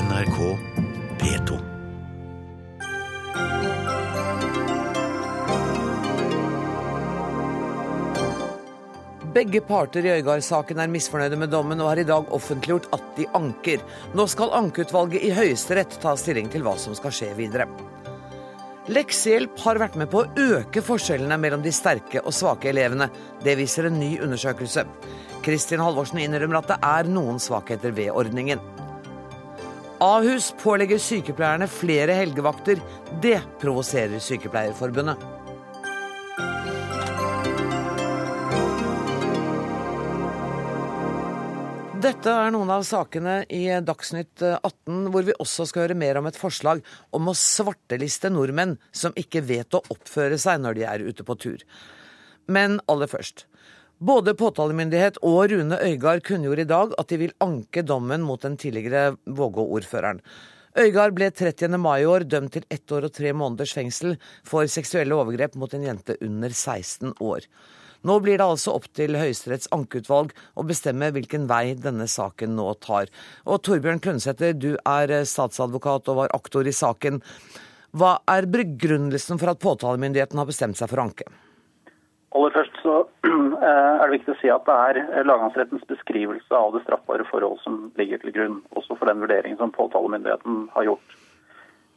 NRK P2. Begge parter i Øygard-saken er misfornøyde med dommen og har i dag offentliggjort at de anker. Nå skal ankeutvalget i Høyesterett ta stilling til hva som skal skje videre. Leksehjelp har vært med på å øke forskjellene mellom de sterke og svake elevene. Det viser en ny undersøkelse. Kristin Halvorsen innrømmer at det er noen svakheter ved ordningen. Ahus pålegger sykepleierne flere helgevakter. Det provoserer Sykepleierforbundet. Dette er noen av sakene i Dagsnytt 18, hvor vi også skal høre mer om et forslag om å svarteliste nordmenn som ikke vet å oppføre seg når de er ute på tur. Men aller først. Både påtalemyndighet og Rune Øygard kunngjorde i dag at de vil anke dommen mot den tidligere Vågå-ordføreren. Øygard ble 30. mai i år dømt til ett år og tre måneders fengsel for seksuelle overgrep mot en jente under 16 år. Nå blir det altså opp til Høyesteretts ankeutvalg å bestemme hvilken vei denne saken nå tar. Og Torbjørn Klønsæter, du er statsadvokat og var aktor i saken. Hva er begrunnelsen for at påtalemyndigheten har bestemt seg for å anke? Aller først så er det viktig å si at det er lagmannsrettens beskrivelse av det straffbare forhold som ligger til grunn, også for den vurderingen som påtalemyndigheten har gjort.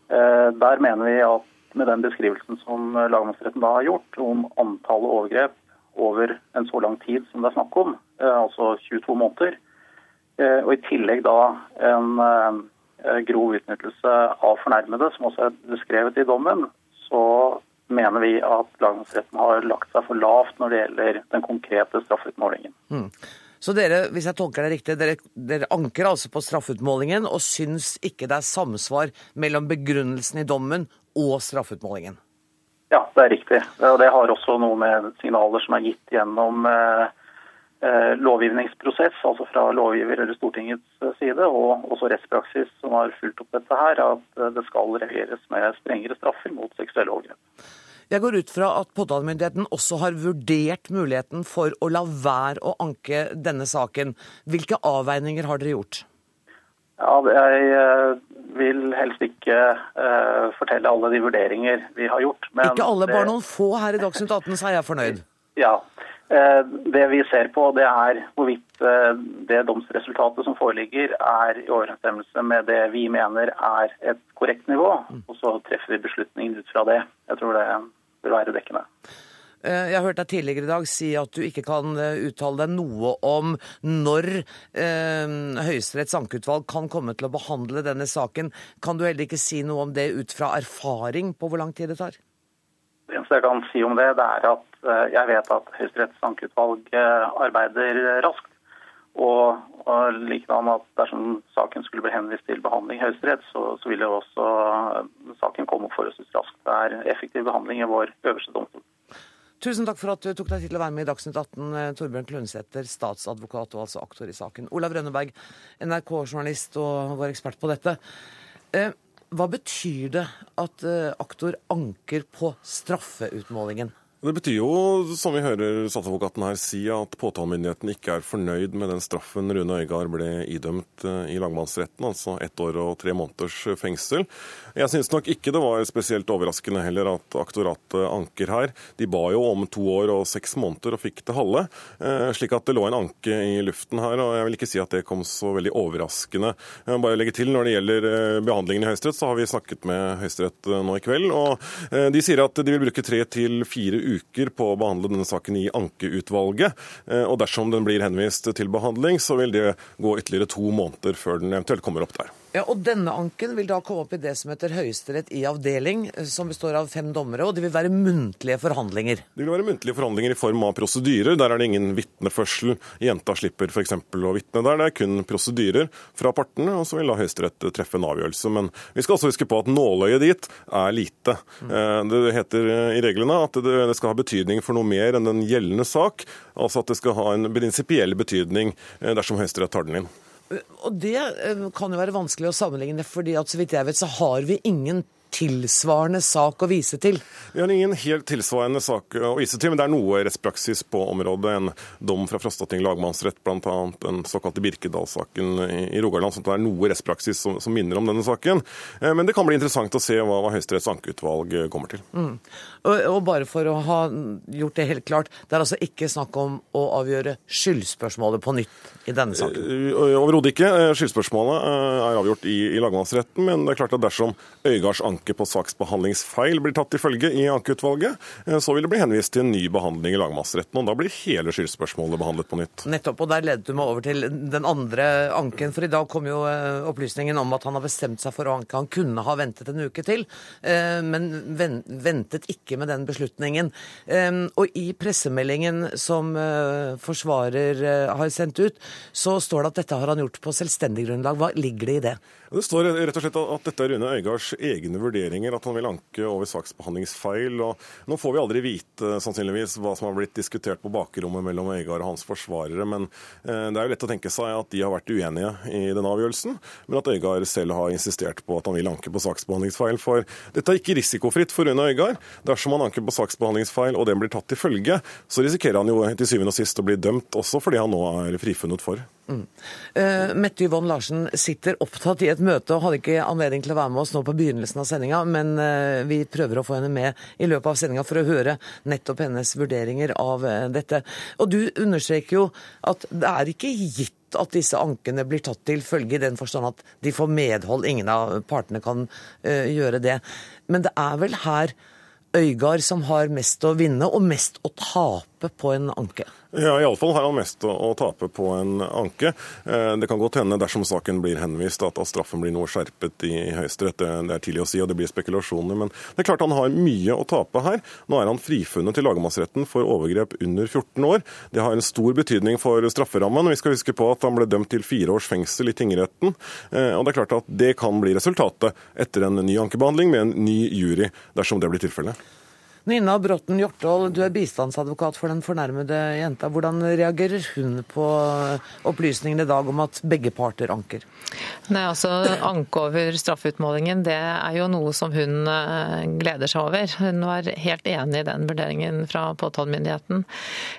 Der mener vi at med den beskrivelsen som lagmannsretten da har gjort om antallet overgrep over en så lang tid som det er snakk om, altså 22 måneder, og i tillegg da en grov utnyttelse av fornærmede, som også er beskrevet i dommen, så mener vi at lagmannsretten har lagt seg for lavt når det gjelder den konkrete straffeutmålingen. Mm. Så dere, hvis jeg tolker det riktig, dere, dere, anker altså på straffeutmålingen og syns ikke det er samsvar mellom begrunnelsen i dommen og straffeutmålingen? Ja, det er riktig. Og det har også noe med signaler som er gitt gjennom eh, lovgivningsprosess, altså fra lovgiver eller Stortingets side, og også rettspraksis som har fulgt opp dette her, at det skal reageres med strengere straffer mot seksuelle overgrep. Jeg går ut fra at påtalemyndigheten også har vurdert muligheten for å la være å anke denne saken. Hvilke avveininger har dere gjort? Ja, Jeg vil helst ikke fortelle alle de vurderinger vi har gjort. ikke alle, bare noen få her i Dagsnytt 18, så er jeg fornøyd. Ja. Uh, det vi ser på, det er hvorvidt uh, det domsresultatet som foreligger, er i overensstemmelse med det vi mener er et korrekt nivå. Mm. Og så treffer vi beslutningen ut fra det. Jeg tror det vil være dekkende. Jeg har hørt deg tidligere i dag si at du ikke kan uttale deg noe om når eh, Høyesteretts ankeutvalg kan komme til å behandle denne saken. Kan du heller ikke si noe om det ut fra erfaring på hvor lang tid det tar? Det eneste jeg kan si om det, det er at jeg vet at Høyesteretts ankeutvalg arbeider raskt. Og, og likedan at dersom saken skulle bli henvist til behandling i Høyesterett, så, så ville også saken komme opp forholdsvis raskt. Det er effektiv behandling i vår øverste domstol. Tusen takk for at du tok deg tid til å være med i Dagsnytt 18, Torbjørn Klønsæter, statsadvokat og altså aktor i saken. Olav Rønneberg, NRK-journalist og vår ekspert på dette. Hva betyr det at aktor anker på straffeutmålingen? Det betyr jo, som vi hører statsadvokaten her si, at påtalemyndigheten ikke er fornøyd med den straffen Rune Øygard ble idømt i lagmannsretten, altså ett år og tre måneders fengsel. Jeg syns nok ikke det var spesielt overraskende heller at aktoratet anker her. De ba jo om to år og seks måneder og fikk det halve, slik at det lå en anke i luften her. og Jeg vil ikke si at det kom så veldig overraskende. Jeg må bare legge til, Når det gjelder behandlingen i Høyesterett, så har vi snakket med Høyesterett nå i kveld. og De sier at de vil bruke tre til fire uker på å behandle denne saken i ankeutvalget. Og dersom den blir henvist til behandling, så vil det gå ytterligere to måneder før den eventuelt kommer opp der. Ja, og Denne anken vil da komme opp i det som heter Høyesterett i avdeling, som består av fem dommere. og Det vil være muntlige forhandlinger? Det vil være muntlige forhandlinger i form av prosedyrer. Der er det ingen vitneførsel. Jenta slipper f.eks. å vitne der. Det er kun prosedyrer fra partene, og så vil da Høyesterett treffe en avgjørelse. Men vi skal også huske på at nåløyet dit er lite. Det heter i reglene at det skal ha betydning for noe mer enn den gjeldende sak. Altså at det skal ha en prinsipiell betydning dersom Høyesterett tar den inn. Og Det kan jo være vanskelig å sammenligne, fordi at så vidt jeg vet så har vi ingen tilsvarende sak å vise til? Vi har ingen helt tilsvarende sak å vise til, men det er noe rettspraksis på området. En dom fra Frostating lagmannsrett, bl.a. den såkalte Birkedal-saken i Rogaland. Så det er noe rettspraksis som, som, minner om denne saken. Eh, men det kan bli interessant å se hva, hva Høyesteretts ankeutvalg kommer til. Mm. Og, og, bare for å ha gjort det helt klart, det er altså ikke snakk om å avgjøre skyldspørsmålet på nytt i denne saken? Eh, overhodet ikke. Skyldspørsmålet er avgjort i, i lagmannsretten, men det er klart at dersom Øygards anke på saksbehandlingsfeil blir tatt til følge i ankeutvalget, eh, så vil det bli henvist til en ny behandling i lagmannsretten. og Da blir hele skyldspørsmålet behandlet på nytt. Nettopp, og der ledet du meg over til den andre anken. For i dag kom jo eh, opplysningen om at han har bestemt seg for å anke. Han kunne ha ventet en uke til, eh, men ventet ikke med den beslutningen. Og i pressemeldingen som forsvarer har sendt ut, så står det at dette har han gjort på selvstendig grunnlag. Hva ligger det i det? Det står rett og slett at dette er Rune Øygards egne vurderinger, at han vil anke over saksbehandlingsfeil. og Nå får vi aldri vite sannsynligvis hva som har blitt diskutert på bakrommet mellom Øygard og hans forsvarere, men eh, det er jo lett å tenke seg at de har vært uenige i denne avgjørelsen, men at Øygard selv har insistert på at han vil anke på saksbehandlingsfeil. For dette er ikke risikofritt for Rune Øygard. Dersom han anker på saksbehandlingsfeil og den blir tatt til følge, så risikerer han jo til syvende og sist å bli dømt også fordi han nå er frifunnet for. Mm. Mette Yvonne Larsen sitter opptatt i et møte og hadde ikke anledning til å være med oss nå på begynnelsen av sendinga, men uh, vi prøver å få henne med i løpet av sendinga for å høre nettopp hennes vurderinger av uh, dette. Og du understreker jo at det er ikke gitt at disse ankene blir tatt til følge i den forstand at de får medhold. Ingen av partene kan gjøre det. Men det er vel her Øygard som har mest å vinne og mest å tape på en anke? Ja, Iallfall har han mest å, tape på en anke. Eh, det kan godt hende, dersom saken blir henvist, at, straffen blir noe skjerpet i, Høyesterett. Det, er tidlig å si, og det blir spekulasjoner. Men det er klart han har mye å tape her. Nå er han frifunnet til lagmannsretten for overgrep under 14 år. Det har en stor betydning for strafferammen. Vi skal huske på at han ble dømt til fire års fengsel i tingretten. Eh, og det er klart at det kan bli resultatet etter en ny ankebehandling med en ny jury, dersom det blir tilfellet. Nina Bråten Hjortdal, du er bistandsadvokat for den fornærmede jenta. Hvordan reagerer hun på opplysningene i dag om at begge parter anker? Nei, altså Anke over straffeutmålingen det er jo noe som hun eh, gleder seg over. Hun var helt enig i den vurderingen fra påtalemyndigheten.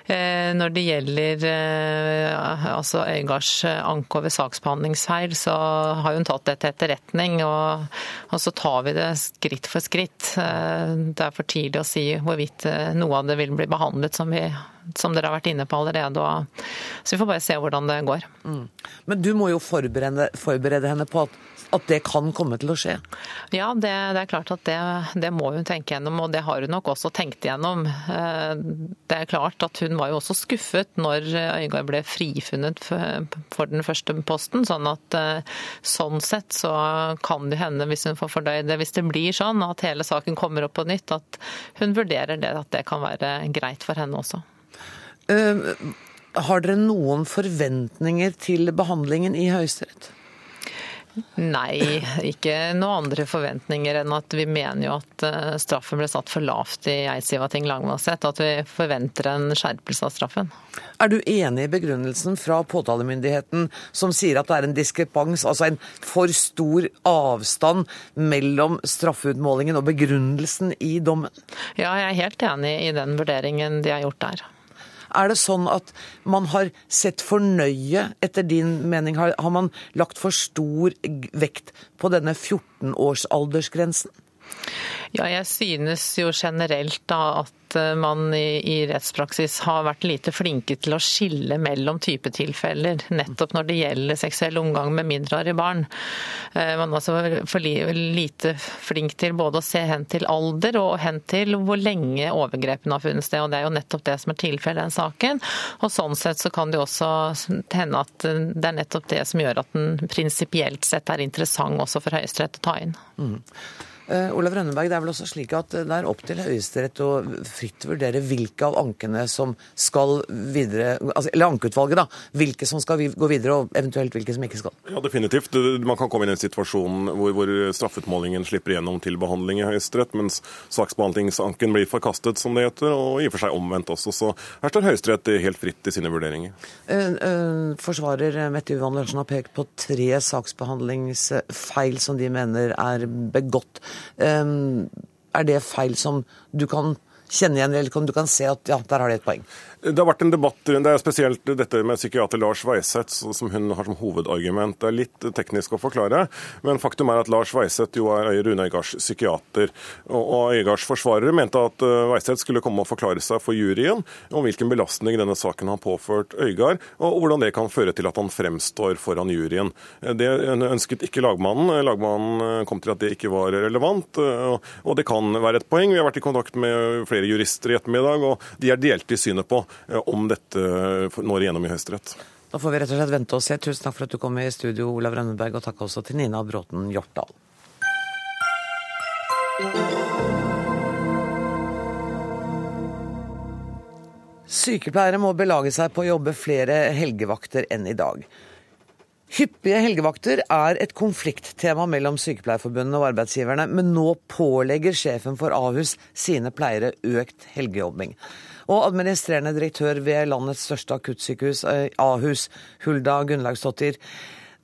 Eh, når det gjelder eh, altså Øygards anke over saksbehandlingsfeil, så har hun tatt det til etterretning. Og, og så tar vi det skritt for skritt. Det er for tidlig å si si hvorvidt eh, noe av det vil bli behandlet som, vi, som dere har vært inne på allerede. Og, så vi får bare se hvordan det går. Mm. Men du må jo forberede, forberede henne på at at det kan komme til å skje? Ja, det, det er klart at det, det, må hun tenke gjennom, og det har hun nok også tenkt gjennom. Eh, det er klart at hun var jo også skuffet når Øygard ble frifunnet for den første posten. Sånn at eh, sånn sett så kan det hende, hvis hun får fordøyd det, hvis det blir sånn at hele saken kommer opp på nytt, at hun vurderer det, at det kan være greit for henne også. Uh, har dere noen forventninger til behandlingen i Høyesterett? Nei, ikke noen andre forventninger enn at vi mener jo at eh, straffen ble satt for lavt i Eidsivating lagmannsrett. At vi forventer en skjerpelse av straffen. Er du enig i begrunnelsen fra påtalemyndigheten som sier at det er en diskrepans, altså en for stor avstand mellom straffeutmålingen og begrunnelsen i dommen? Ja, jeg er helt enig i den vurderingen de har gjort der. Er det sånn at man har sett for nøye, etter din mening, har, har man lagt for stor vekt på denne 14-årsaldersgrensen? Ja, jeg synes jo generelt da at Eh, man i, i, rettspraksis har vært lite flinke til å skille mellom typetilfeller, nettopp når det gjelder seksuell omgang med mindreårige barn. Eh, man er altså for lite flink til både å se hen til alder og hen til hvor lenge overgrepene har funnet sted. og Det er jo nettopp det som er tilfellet i den saken. Og Sånn sett så kan det også hende at det er nettopp det som gjør at den prinsipielt sett er interessant også for Høyesterett å ta inn. Mm. Uh, Olav Rønneberg, det er vel også slik at det er opp til Høyesterett å fritt vurdere hvilke av ankene som skal videre altså, Eller ankeutvalget, da. Hvilke som skal gå videre, og eventuelt hvilke som ikke skal. Ja, definitivt. Man kan komme inn i en situasjon hvor, hvor straffutmålingen slipper igjennom til behandling i Høyesterett, mens saksbehandlingsanken blir forkastet, som det heter, og i og for seg omvendt også. Så her står Høyesterett helt fritt i sine vurderinger. Uh, uh, forsvarer Mette Yvonne Lørensen har pekt på tre saksbehandlingsfeil som de mener er begått. Um, er det feil som du kan kjenne igjen, eller du kan se at ja, der har de et poeng? Det har vært en debatt rundt det er spesielt dette med psykiater Lars Weiseth, som hun har som hovedargument. Det er litt teknisk å forklare, men faktum er at Lars Weiseth jo er Rune Øygards psykiater. Og Øygards forsvarere mente at eh, Weiseth skulle komme og forklare seg for juryen om hvilken belastning denne saken har påført Øygard, og hvordan det kan føre til at han fremstår foran juryen. Det ønsket ikke lagmannen. Lagmannen eh, kom til at det ikke var relevant, eh, og det kan være et poeng. Vi har vært i kontakt med flere jurister i ettermiddag, og de er delt i synet på om dette når igjennom i Høyesterett. Da får vi rett og slett vente og se. Tusen takk for at du kom i studio, Olav Rønneberg, og takk også til Nina Bråten Hjortdal. Sykepleiere må belage seg på å jobbe flere helgevakter enn i dag. Hyppige helgevakter er et konflikttema mellom Sykepleierforbundet og arbeidsgiverne, men nå pålegger sjefen for Ahus sine pleiere økt helgejobbing. Og administrerende direktør ved landets største akuttsykehus, eh, Ahus, Hulda Gunnlaugsdottir.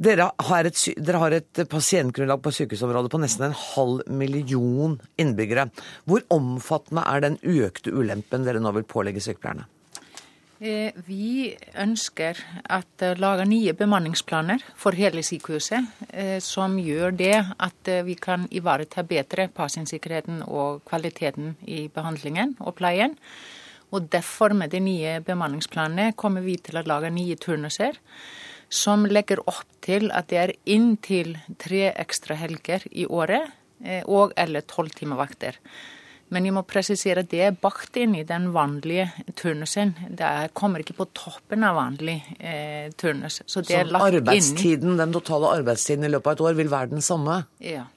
Dere har, et, dere har et pasientgrunnlag på sykehusområdet på nesten en halv million innbyggere. Hvor omfattende er den økte ulempen dere nå vil pålegge sykepleierne? Eh, vi ønsker at eh, lage nye bemanningsplaner for hele sykehuset, som gjør det at vi kan ivareta bedre pasientsikkerheten og kvaliteten i behandlingen og pleien. Og derfor med de nye bemanningsplanene kommer vi til å lage nye turnuser som legger opp til at det er inntil tre ekstra helger i året eh, og eller tolvtimevakter. Men jeg må presisere at det er bakt inn i den vanlige turnusen. Det kommer ikke på toppen av vanlig eh, turnus. Så, det så den totale arbeidstiden i løpet av et år vil være den samme? Ja.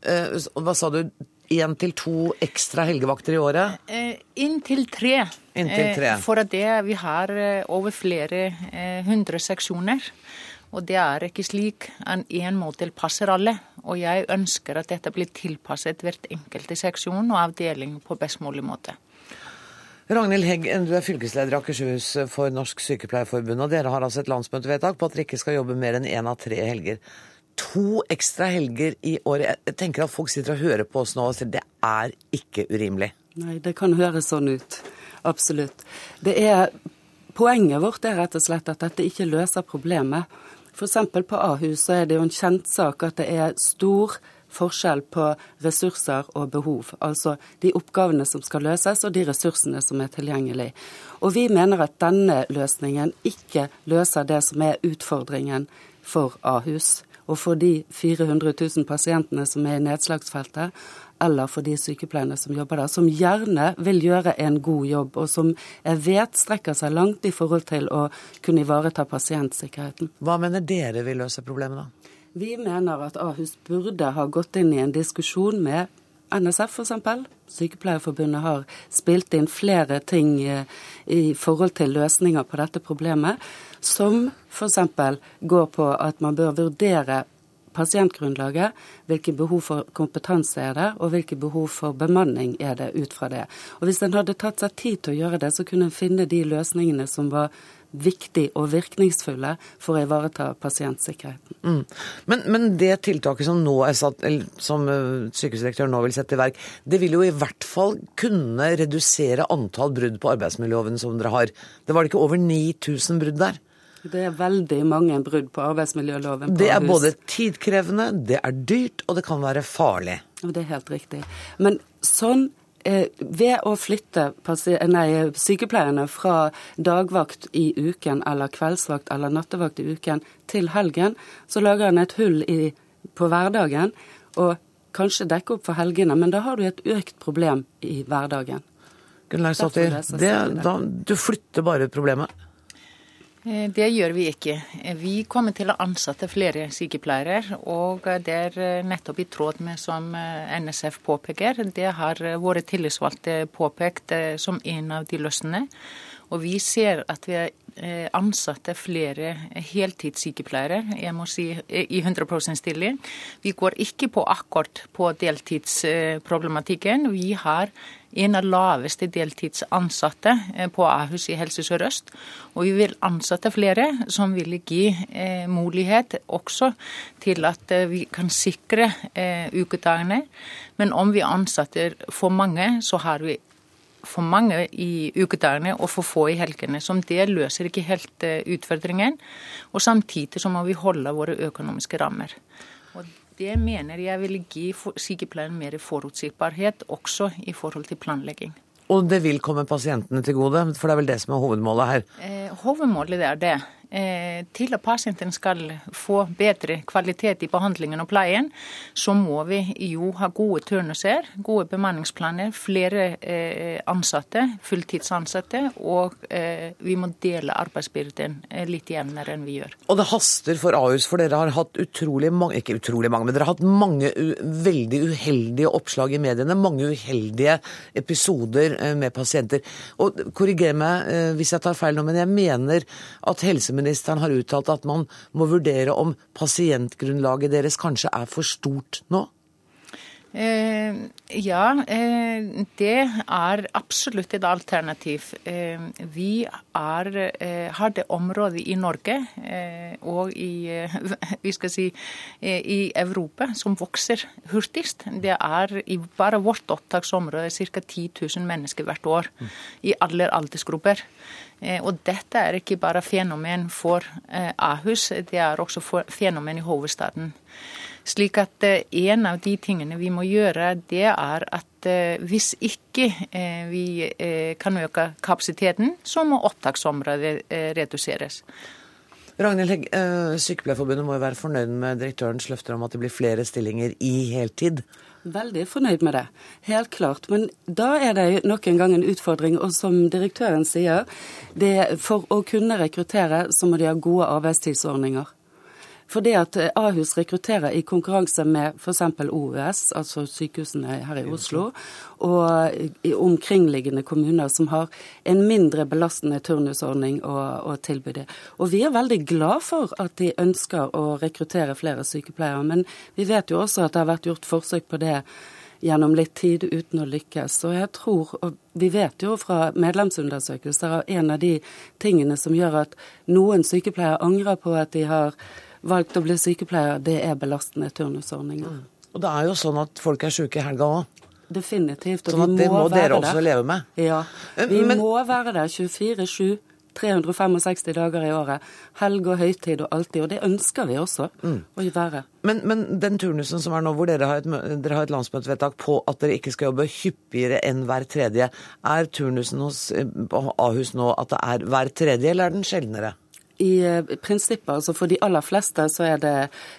Eh, hva sa du? Én til to ekstra helgevakter i året? Eh, inntil tre. Inntil tre. Eh, for det vi har eh, over flere hundre seksjoner. Og det er ikke slik at én modell passer alle. Og jeg ønsker at dette blir tilpasset hvert enkelte seksjon og avdeling på best mulig måte. Ragnhild Hegg, du er fylkesleder i Akershus for Norsk Sykepleierforbund. og Dere har altså et landsmøtevedtak på at dere ikke skal jobbe mer enn én en av tre helger to ekstra helger i året. Jeg tenker at folk sitter og hører på oss nå og sier det er ikke urimelig. Nei, det kan høres sånn ut. Absolutt. Det er, poenget vårt er rett og slett at dette ikke løser problemet. F.eks. på Ahus så er det jo en kjent sak at det er stor forskjell på ressurser og behov. Altså de oppgavene som skal løses og de ressursene som er tilgjengelig. Og vi mener at denne løsningen ikke løser det som er utfordringen for Ahus og for de 400 000 pasientene som er i nedslagsfeltet, eller for de sykepleierne som jobber der, som gjerne vil gjøre en god jobb, og som jeg vet strekker seg langt i forhold til å kunne ivareta pasientsikkerheten. Hva mener dere vil løse problemet, da? Vi mener at Ahus burde ha gått inn i en diskusjon med NSF f.eks. Sykepleierforbundet har spilt inn flere ting eh, i forhold til løsninger på dette problemet, som f.eks. går på at man bør vurdere pasientgrunnlaget, hvilke behov for kompetanse er det, og hvilke behov for bemanning er det ut fra det. Og Hvis en hadde tatt seg tid til å gjøre det, så kunne en finne de løsningene som var viktig og virkningsfulle for å ivareta pasientsikkerheten. Mm. Men, men, det tiltaket som, nå er satt, som eh, sykehusdirektøren nå vil sette i verk, det vil jo i hvert fall kunne redusere antall brudd på arbeidsmiljøloven som dere har. Det var det ikke over 9000 brudd der? Det er veldig mange brudd på arbeidsmiljøloven. På det er både tidkrevende, det er dyrt, og det kan være farlig. Det er helt riktig. Men sånn ved å flytte nei, sykepleierne fra dagvakt i uken eller kveldsvakt eller nattevakt i uken til helgen, så lager en et hull i, på hverdagen og kanskje dekker opp for helgene. Men da har du et økt problem i hverdagen. Gunnlaug du flytter bare problemet? Eh, det gjør vi ikke. Eh, vi kommer til å ansette flere sykepleiere. Og det er eh, nettopp i tråd med som NSF påpeker. Det har våre tillitsvalgte påpekt som en av de løsningene. Og vi ser at vi eh, ansatte flere heltidssykepleiere, jeg må si i 100 stilling. Vi går ikke på akkord på deltidsproblematikken. Vi har en av laveste deltidsansatte på Ahus i Helse Sør-Øst. Og vi vil ansette flere som vil gi eh, mulighet også til at eh, vi kan sikre eh, ukedagene. Men om vi ansetter for mange, så har vi for mange i ukedagene og for få i helgene. Som det løser ikke helt utfordringen. Og samtidig så må vi holde våre økonomiske rammer. Og det mener jeg vil gi sykepleieren mer forutsigbarhet, også i forhold til planlegging. Og det vil komme pasientene til gode, for det er vel det som er hovedmålet her? Eh, hovedmålet er det. Eh, til at pasienten skal få bedre kvalitet i behandlingen og pleien, så må vi jo ha gode turnuser, gode bemanningsplaner, flere eh, ansatte, fulltidsansatte, og eh, vi må dele arbeidsbyrden litt jevnere enn vi gjør. Og det haster for Ahus, for dere har hatt utrolig mange, ikke utrolig mange, men dere har hatt mange veldig uheldige oppslag i mediene, mange uheldige episoder med pasienter. Og korriger meg hvis jeg tar feil nå, men jeg mener at helseministeren helseministeren har uttalt at man må vurdere om pasientgrunnlaget deres kanskje er for stort nå? Eh, ja, eh, det er absolutt et alternativ. Eh, vi er, eh, har det området i Norge eh, og i, eh, vi skal si, i Europa som vokser hurtigst. Det er i bare vårt opptaksområde ca. 10 000 mennesker hvert år i alle aldersgrupper. Og dette er ikke bare fenomen for Ahus, det er også fenomen i hovedstaden. Slik at eh, en av de tingene vi må gjøre, det er at eh, hvis ikke eh, vi kan øke kapasiteten, så må opptaksområdet reduseres. Ragnhild Hegg, Sykepleierforbundet må jo være fornøyd med direktørens løfter om at det blir flere stillinger i heltid? Veldig fornøyd med det, helt klart. Men da er det nok en gang en utfordring. Og som direktøren sier, for å kunne rekruttere så må de ha gode arbeidstidsordninger. Fordi at eh, Ahus rekrutterer i konkurranse med f.eks. OUS, altså sykehusene her i Oslo, og i omkringliggende kommuner som har en mindre belastende turnusordning å, å tilby det. Og vi er veldig glad for at de ønsker å rekruttere flere sykepleiere. Men vi vet jo også at det har vært gjort forsøk på det gjennom litt tid uten å lykkes. Og jeg tror, og vi vet jo fra medlemsundersøkelser at en av de tingene som gjør at noen sykepleiere angrer på at de har valgt å bli sykepleier, det er belastende turnusordninger. Mm. Og det er jo sånn at folk er syke i helga òg. Definitivt. Og sånn at det må, må dere også leve med? Ja. Eh, vi Men... må være der 24-7. 365 dager i året. Helg og høytid og alltid. Og det ønsker vi også mm. å være. Men, men, den turnusen som er nå, hvor dere har, et, dere har et landsmøtevedtak på at dere ikke skal jobbe hyppigere enn hver tredje, er turnusen hos eh, Ahus nå at det er hver tredje, eller er den sjeldnere? I eh, prinsippet, altså for de aller fleste, så er det,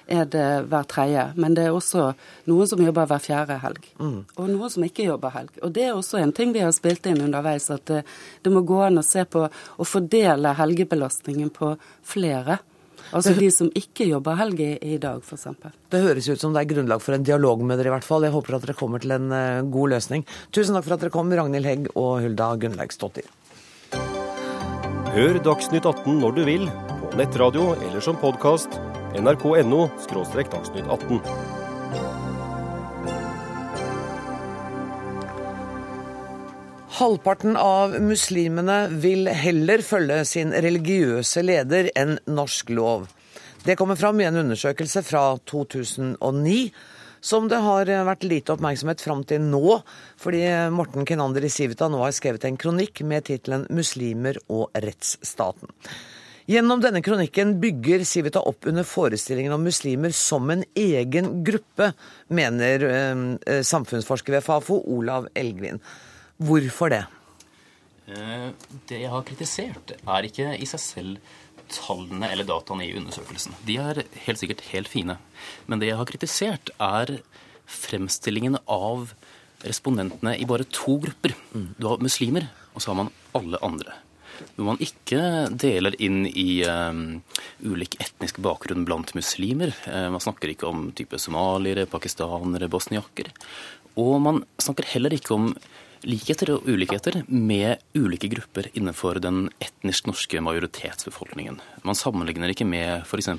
er det hver tredje. Men det er også noen som jobber hver fjerde helg. Mm. Og noen som ikke jobber helg. Og det er også en ting vi har spilt inn underveis, at det, det må gå an å se på å fordele helgebelastningen på flere. Altså de som ikke jobber helg i, dag, f.eks. Det høres ut som det er grunnlag for en dialog med dere, i hvert fall. Jeg håper at dere kommer til en uh, god løsning. Tusen takk for at dere kom, Ragnhild Hegg og Hulda Gunnlaugsdottir. Hør Dagsnytt 18 når du vil, på nettradio eller som podkast. nrk.no – dagsnytt 18. Halvparten av muslimene vil heller følge sin religiøse leder enn norsk lov. Det kommer fram i en undersøkelse fra 2009 som det har vært lite oppmerksomhet fram til nå, fordi Morten Kinander i Civita nå har skrevet en kronikk med tittelen 'Muslimer og rettsstaten'. Gjennom denne kronikken bygger Civita opp under forestillingen om muslimer som en egen gruppe, mener eh, samfunnsforsker ved Fafo, Olav Elgvin. Hvorfor det? Eh, det jeg har kritisert, er ikke i seg selv tallene eller dataene i undersøkelsen. De er helt sikkert helt fine. Men det jeg har kritisert, er fremstillingen av respondentene i bare to grupper. Du har muslimer, og så har man alle andre. Når man ikke deler inn i um, ulik etnisk bakgrunn blant muslimer. Uh, man snakker ikke om type somaliere, pakistanere, bosniaker. Og man snakker heller ikke om likheter og ulikheter med ulike grupper innenfor den etnisk norske majoritetsbefolkningen. Man sammenligner ikke med f.eks.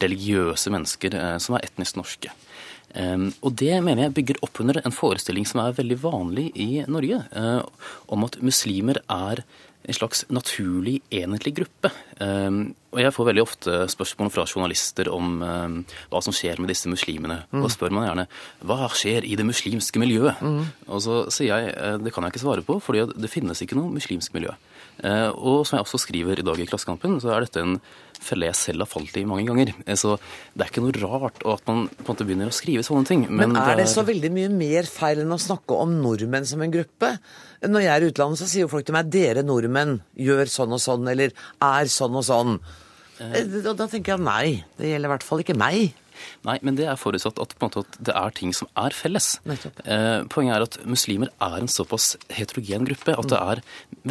religiøse mennesker eh, som er etnisk norske. Um, og Det mener jeg bygger opp under en forestilling som er veldig vanlig i Norge, uh, om at muslimer er en slags naturlig, enhetlig gruppe. Um, og Jeg får veldig ofte spørsmål fra journalister om um, hva som skjer med disse muslimene. Mm. Og spør man gjerne hva skjer i det muslimske miljøet? Mm. Og så sier jeg uh, det kan jeg ikke svare på, fordi det finnes ikke noe muslimsk miljø. Uh, og som jeg også skriver i dag i Klassekampen, så er dette en felle jeg selv har falt i mange ganger. Uh, så det er ikke noe rart at man på en måte begynner å skrive sånne ting. Men, men er det, er... så veldig mye mer feil enn å snakke om nordmenn som en gruppe? Når jeg er i utlandet, så sier jo folk til meg 'dere nordmenn gjør sånn og sånn', eller 'er sånn og sånn'. Eh, da, da tenker jeg nei, det gjelder i hvert fall ikke meg. Nei, men det er forutsatt at, måte, at det er ting som er felles. Eh, poenget er at muslimer er en såpass heterogen gruppe at det er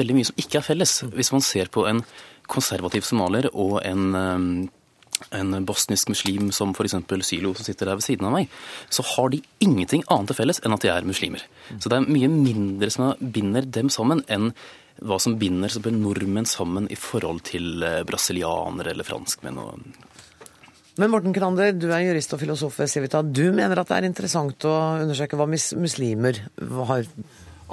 veldig mye som ikke er felles. Hvis man ser på en konservativ somalier og en, eh, en bosnisk muslim som f.eks. Sylo, som sitter der ved siden av meg, så har de ingenting annet til felles enn at de er muslimer. Så det er mye mindre som binder dem sammen enn hva som binder nordmenn sammen i forhold til eh, brasilianere eller franskmenn. Men Morten Krander, du er jurist og filosof ved Civita. Du mener at det er interessant å undersøke hva muslimer har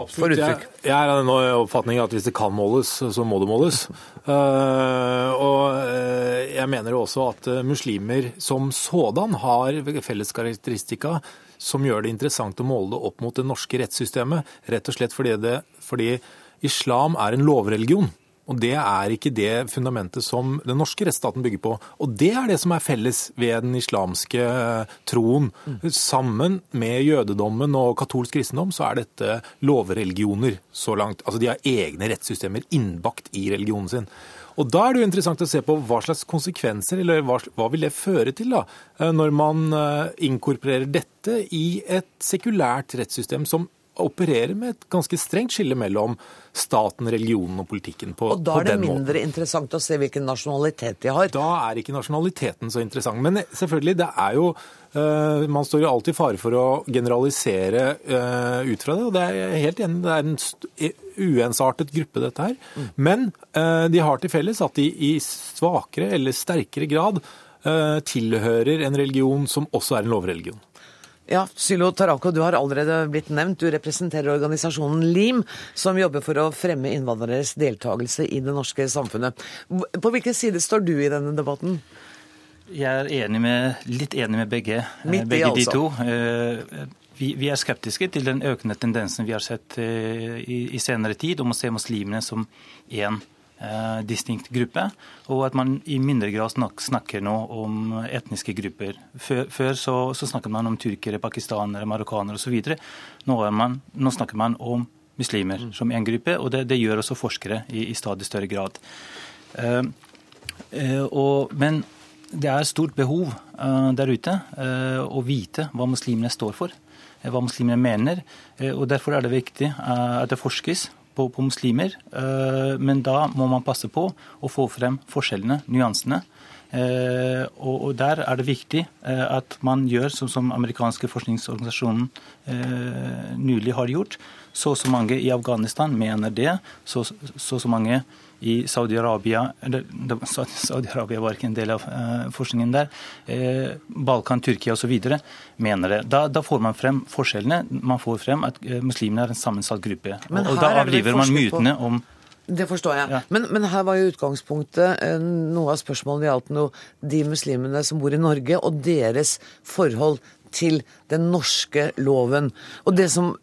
uttrykk? Jeg, jeg er av den oppfatning at hvis det kan måles, så må det måles. Uh, og uh, jeg mener også at muslimer som sådan har felles karakteristika som gjør det interessant å måle det opp mot det norske rettssystemet. Rett og slett fordi, det, fordi islam er en lovreligion. Og Det er ikke det fundamentet som den norske rettsstaten bygger på. Og Det er det som er felles ved den islamske eh, troen. Sammen med jødedommen og katolsk kristendom så er dette lovreligioner så langt. Altså De har egne rettssystemer innbakt i religionen sin. Og Da er det jo interessant å se på hva slags konsekvenser, eller hva, hva vil det føre til, da, eh, når man eh, inkorporerer dette i et sekulært rettssystem som opererer med et ganske strengt skille mellom staten, religionen og politikken. på, og Da er det mindre måten. interessant å se hvilken nasjonalitet de har? Da er ikke nasjonaliteten så interessant. Men selvfølgelig, det er jo uh, Man står jo alltid i fare for å generalisere uh, ut fra det. og det er jeg helt enig Det er en uensartet gruppe, dette her. Mm. Men uh, de har til felles at de i svakere eller sterkere grad tilhører en religion som også er en lovreligion. Ja, Sylo Tarako, du har allerede blitt nevnt. Du representerer organisasjonen LIM, som jobber for å fremme innvandreres deltakelse i det norske samfunnet. På hvilken side står du i denne debatten? Jeg er enig med, litt enig med begge, Midt i, begge altså. de to. Eh, vi, vi, er skeptiske til den økende tendensen vi har sett eh, i, i senere tid, om å se muslimene som én eh, distinkt gruppe, og at man i mindre grad snakker nå om etniske grupper. Før, før så, så, snakket man om turkere, pakistanere, marokkanere osv. Nå, nå snakker man om muslimer mm. som én gruppe, og det, det, gjør også forskere i, i stadig større grad. Eh, eh, og, men det er stort behov uh, der ute uh, å vite hva muslimene står for, hva muslimene mener. og Derfor er det viktig at det forskes på, på muslimer. Eh, men da må man passe på å få frem forskjellene, nyansene. Eh, og, der er det viktig eh, at man gjør som, som amerikanske forskningsorganisasjonen nylig har gjort. Så og så mange i Afghanistan mener det. Så og så mange i Saudi-Arabia Saudi-Arabia var ikke en del av uh, forskningen der. Eh, Balkan, Tyrkia osv. mener det. Da, da, får man frem forskjellene. Man får frem at uh, muslimene er en sammensatt gruppe. Og, og da avliver man mytene om det forstår jeg. Ja. Men, men, her var jo utgangspunktet eh, noe av spørsmålene gjaldt noe de muslimene som bor i Norge, og deres forhold til den norske loven. Og det som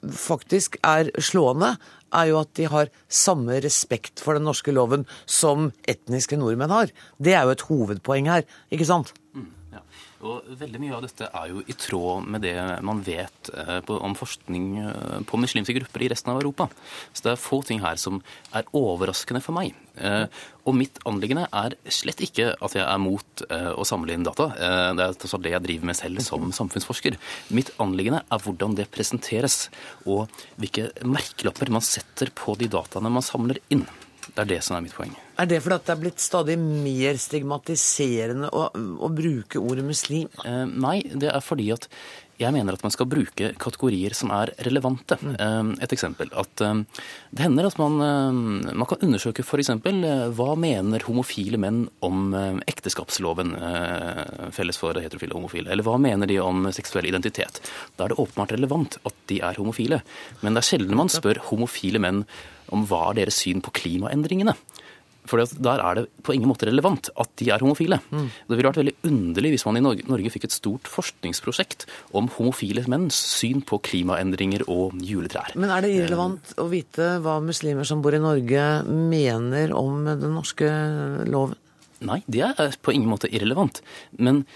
faktisk er slående, er jo at de har samme respekt for den norske loven som etniske nordmenn har. Det er jo et hovedpoeng her, ikke sant? Og Veldig mye av dette er jo i tråd med det man vet eh, om forskning eh, på muslimske grupper i resten av Europa. Så det er få ting her som er overraskende for meg. Eh, og mitt anliggende er slett ikke at jeg er mot å samle inn data. Det er altså det jeg driver med selv som samfunnsforsker. Mitt anliggende er hvordan det presenteres, og hvilke merkelapper man setter på de dataene man samler inn. Det er det som er mitt poeng. Er det fordi det er blitt stadig mer stigmatiserende å, å bruke ordet muslim? Eh, nei, det er fordi at jeg mener at man skal bruke kategorier som er relevante. Mm. Et eksempel. At eh, det hender at man, eh, man kan undersøke f.eks. hva mener homofile menn om ekteskapsloven felles for heterofile og homofile? Eller hva mener de om seksuell identitet? Da er det åpenbart relevant at de er homofile. Men det er sjelden man spør homofile menn om hva er deres syn på klimaendringene. For der er det på ingen måte relevant at de er homofile. Mm. Det ville vært veldig underlig hvis man i Norge fikk et stort forskningsprosjekt om homofile menns syn på klimaendringer og juletrær. Men er det irrelevant å vite hva muslimer som bor i Norge mener om den norske loven? Nei, det er på ingen måte irrelevant. Men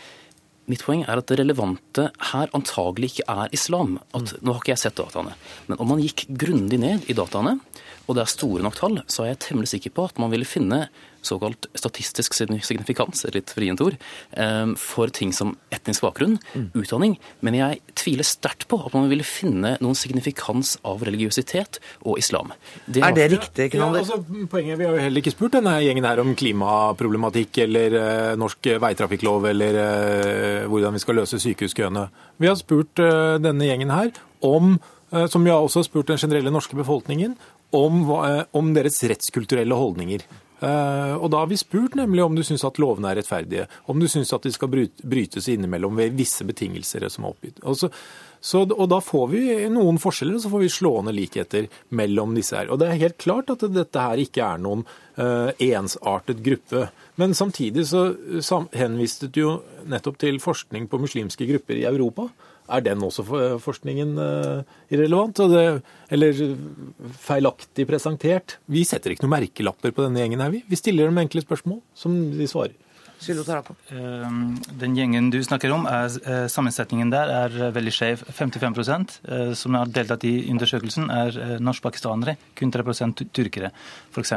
Mitt poeng er at det relevante her antagelig ikke er islam. At, mm. Nå har ikke jeg sett dataene, men om man gikk grundig ned i dataene, og det er store nok tall, så er jeg temmelig sikker på at man ville finne såkalt statistisk signifikans, litt vrient ord, eh, for ting som etnisk bakgrunn, mm. utdanning. Men jeg tviler sterkt på at man ville finne noen signifikans av religiøsitet og islam. Det er det riktig, Knander? Ja, altså, poenget, Vi har jo heller ikke spurt denne gjengen her om klimaproblematikk eller uh, norsk veitrafikklov eller uh, hvordan vi skal løse sykehuskøene. Vi har spurt uh, denne gjengen her om som vi har også spurt den generelle norske befolkningen, om, eh, om deres rettskulturelle holdninger. Uh, og Da har vi spurt nemlig om du syns at lovene er rettferdige, om du syns at de skal brytes innimellom ved visse betingelser som er oppgitt. Og, så, så, og Da får vi noen forskjeller, og så får vi slående likheter mellom disse her. Og Det er helt klart at dette her ikke er noen uh, ensartet gruppe. Men samtidig så henviste du jo nettopp til forskning på muslimske grupper i Europa er den også for forskningen uh, irrelevant? Det, eller feilaktig presentert? Vi setter ikke noen merkelapper på denne gjengen her, vi. Vi stiller dem enkle spørsmål som de svarer. Ehm, den gjengen du snakker om, er, eh, sammensetningen der er veldig skjev. 55 eh, som har deltatt i undersøkelsen, er norsk-pakistanere. Kun 3 tyrkere, f.eks.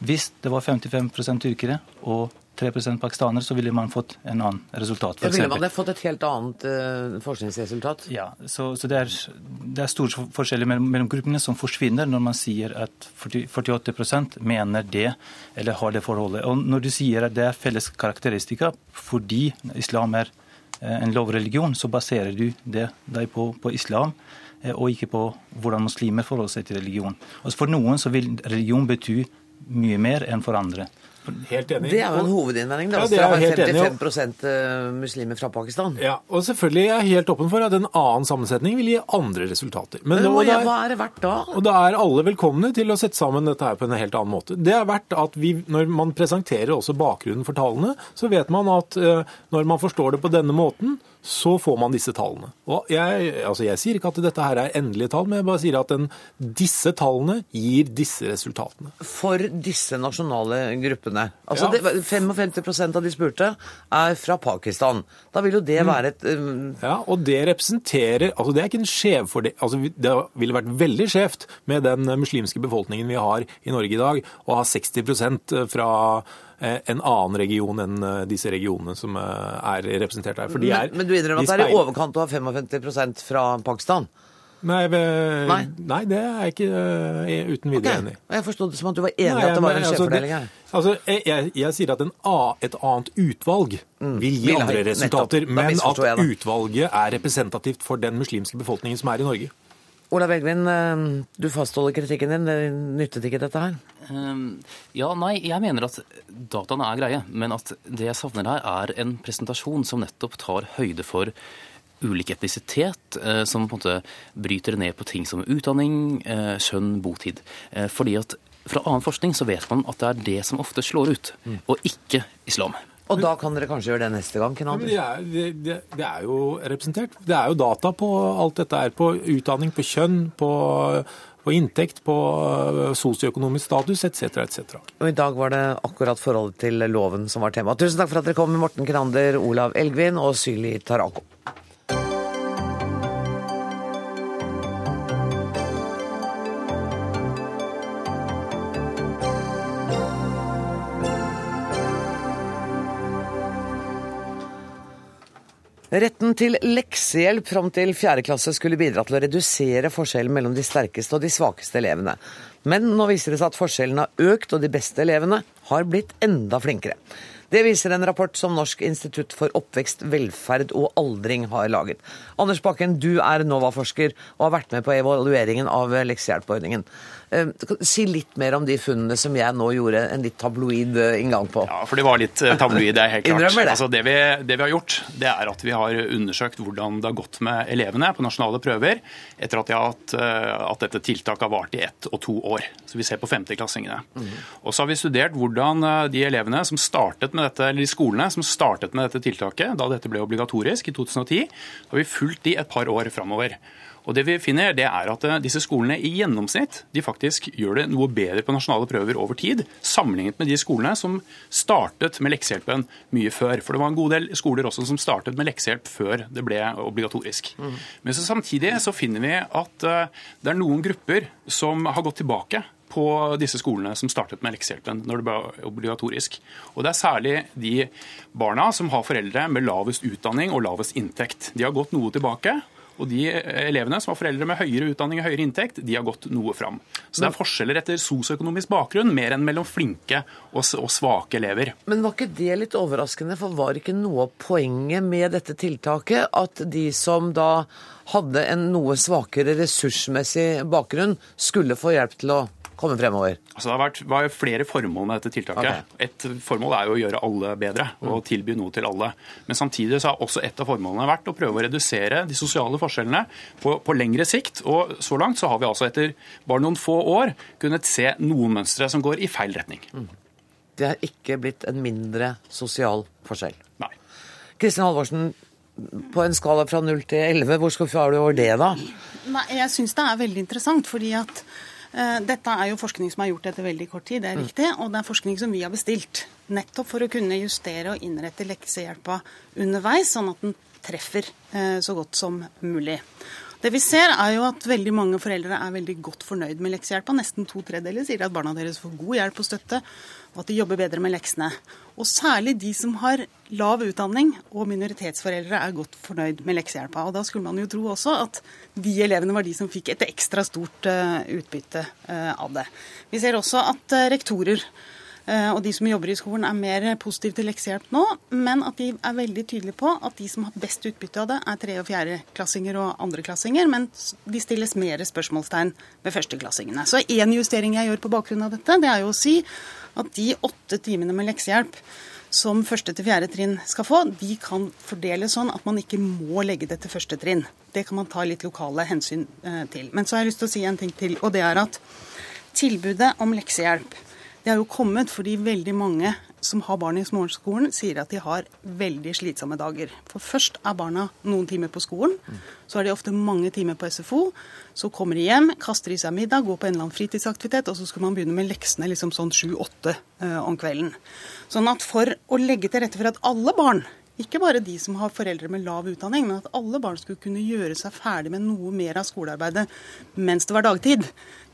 Hvis det var 55% tyrkere og 3% pakistanere, så ville man fått en annen resultat. For ville man fått et helt annet uh, forskningsresultat? Ja, så, så det, er, det, er, store forskjeller mellom, mellom, gruppene som forsvinner når man sier at 40, 48% mener det, eller har det forholdet. Og når du sier at det er felles karakteristika fordi islam er uh, en lovreligion, så baserer du det deg på, på islam uh, og ikke på hvordan muslimer forholder seg til religion. Og for noen så vil religion bety mye mer enn for andre. Helt enig. Det er jo en hovedinnvending. Da, ja, det er 55 enig. Eh, muslimer fra Pakistan. Ja, og selvfølgelig er jeg helt åpen for at en annen sammensetning vil gi andre resultater. Men, Men er, hva er det verdt da? Og da er alle velkomne til å sette sammen dette her på en helt annen måte. Det er verdt at vi, når man presenterer også bakgrunnen for tallene, så vet man at uh, når man forstår det på denne måten, så får man disse tallene. Og jeg, altså jeg sier ikke at dette her er endelige tall, men jeg bare sier at den, disse tallene gir disse resultatene. For disse nasjonale gruppene. Altså ja. det, 55% av de spurte er fra Pakistan. Da vil jo det mm. være et um... Ja, og det representerer Altså det er ikke en skjevfordel... Altså det ville vært veldig skjevt med den muslimske befolkningen vi har i Norge i dag, å ha 60 fra Eh, en annen region enn eh, disse regionene som eh, er representert her. Er, men, men, du innrømmer at det er i overkant ha 55% fra Pakistan? Nei, nei. nei, det er jeg ikke uh, uten videre okay. enig i. Jeg forstod det som at du var enig i at det var en altså, skjevfordeling her. Altså, jeg, jeg, jeg, sier at A, et annet utvalg mm. vil gi andre resultater, men at utvalget er representativt for den muslimske befolkningen som er i Norge. Olav Elvin, eh, du fastholder kritikken din. Det nyttet ikke dette her? Ehm, ja, nei, jeg mener at dataene er greie. Men at det jeg savner her, er en presentasjon som nettopp tar høyde for ulik etnisitet, eh, som på en måte bryter ned på ting som utdanning, eh, skjønn, botid. Fordi at fra annen forskning så vet man at det er det som ofte slår ut, mm. og ikke islam. Og da kan dere kanskje gjøre det neste gang? Ja, det, er, det, det, er, jo representert. Det er jo data på alt dette her. På utdanning, på kjønn, på, på inntekt, på øh, sosioøkonomisk status etc. etc. Og I dag var det akkurat forholdet til loven som var tema. Tusen takk for at dere kom, Morten Krander, Olav Elgvin og Syli Tarako. Retten til leksehjelp fram til fjerde klasse skulle bidra til å redusere forskjellen mellom de sterkeste og de svakeste elevene. Men nå viser det seg at forskjellene har økt, og de beste elevene har blitt enda flinkere. Det viser en rapport som Norsk institutt for oppvekst, velferd og aldring har laget. Anders Bakken, du er NOVA-forsker og har vært med på evalueringen av leksehjelpordningen. Eh, si litt mer om de funnene som jeg nå gjorde en litt tabloid eh, inngang på. Ja, for det var litt eh, tabloid, det er helt klart. Det. Altså, det, vi, det, vi, har gjort, det er at vi har undersøkt hvordan det har gått med elevene på nasjonale prøver etter at, hatt, at dette tiltaket har vart i ett og to år. Så vi ser på femteklassingene. Mm. Og så har vi studert hvordan de elevene som startet med dette, eller de skolene som startet med dette tiltaket da dette ble obligatorisk i 2010, har vi fulgt de et par år framover. Og det vi finner, det er at eh, disse skolene i gjennomsnitt de faktisk gjør det noe bedre på nasjonale prøver over tid, sammenlignet med de skolene som startet med leksehjelpen mye før. For det var en god del skoler også som startet med leksehjelp før det ble obligatorisk. Mm. Men så samtidig så finner vi at eh, det er noen grupper som har gått tilbake på disse skolene som startet med leksehjelpen når det ble obligatorisk. Og Det er særlig de barna som har foreldre med lavest utdanning og lavest inntekt. De har gått noe tilbake. Og de elevene som har foreldre med høyere utdanning og høyere inntekt, de har gått noe fram. Så det er forskjeller etter sosioøkonomisk bakgrunn, mer enn mellom flinke og, svake elever. Men var ikke det litt overraskende, for var ikke noe av poenget med dette tiltaket at de som da hadde en noe svakere ressursmessig bakgrunn, skulle få hjelp til å komme fremover? Altså, det har vært, var flere formål med dette tiltaket. Okay. Et formål er jo å gjøre alle bedre og mm. tilby noe til alle. Men samtidig så har også et av formålene vært å prøve å redusere de sosiale forskjellene på, på lengre sikt. Og så langt så har vi altså etter bare noen få år kunnet se noen mønstre som går i feil retning. Mm. Det har ikke blitt en mindre sosial forskjell? Nei. Kristin Halvorsen, på en skala fra 0 til 11, hvor skuffa er du over det, da? Nei, Jeg syns det er veldig interessant, fordi at dette er jo forskning som er gjort etter veldig kort tid, det er mm. riktig. Og det er forskning som vi har bestilt. Nettopp for å kunne justere og innrette leksehjelpa underveis, sånn at den treffer eh, så godt som mulig. Det vi ser er jo at veldig mange foreldre er veldig godt fornøyd med leksehjelpa. Nesten to tredeler sier at barna deres får god hjelp og støtte, og at de jobber bedre med leksene. Og særlig de som har lav utdanning og minoritetsforeldre er godt fornøyd med leksehjelpa. Og da skulle man jo tro også at de elevene var de som fikk et ekstra stort uh, utbytte uh, av det. Vi ser også at uh, rektorer og de som jobber i skolen er mer positive til leksehjelp nå, men at de er veldig tydelige på at de som har best utbytte av det, er tre- og fjerdeklassinger og andreklassinger, men de stilles mer spørsmålstegn ved førsteklassingene. Så én justering jeg gjør på bakgrunn av dette, det er jo å si at de åtte timene med leksehjelp som første til fjerde trinn skal få, de kan fordeles sånn at man ikke må legge det til første trinn. Det kan man ta litt lokale hensyn eh, til. Men så har jeg lyst til å si en ting til, og det er at tilbudet om leksehjelp det har jo kommet fordi veldig mange som har barn i småskolen, sier at de har veldig slitsomme dager. For først er barna noen timer på skolen, så er de ofte mange timer på SFO. Så kommer de hjem, kaster i seg middag, går på en eller annen fritidsaktivitet, og så skal man begynne med leksene liksom sånn sju-åtte uh, om kvelden. Sånn at for å legge til rette for at alle barn ikke bare de som har foreldre med lav utdanning, men at alle barn skulle kunne gjøre seg ferdig med noe mer av skolearbeidet mens det var dagtid.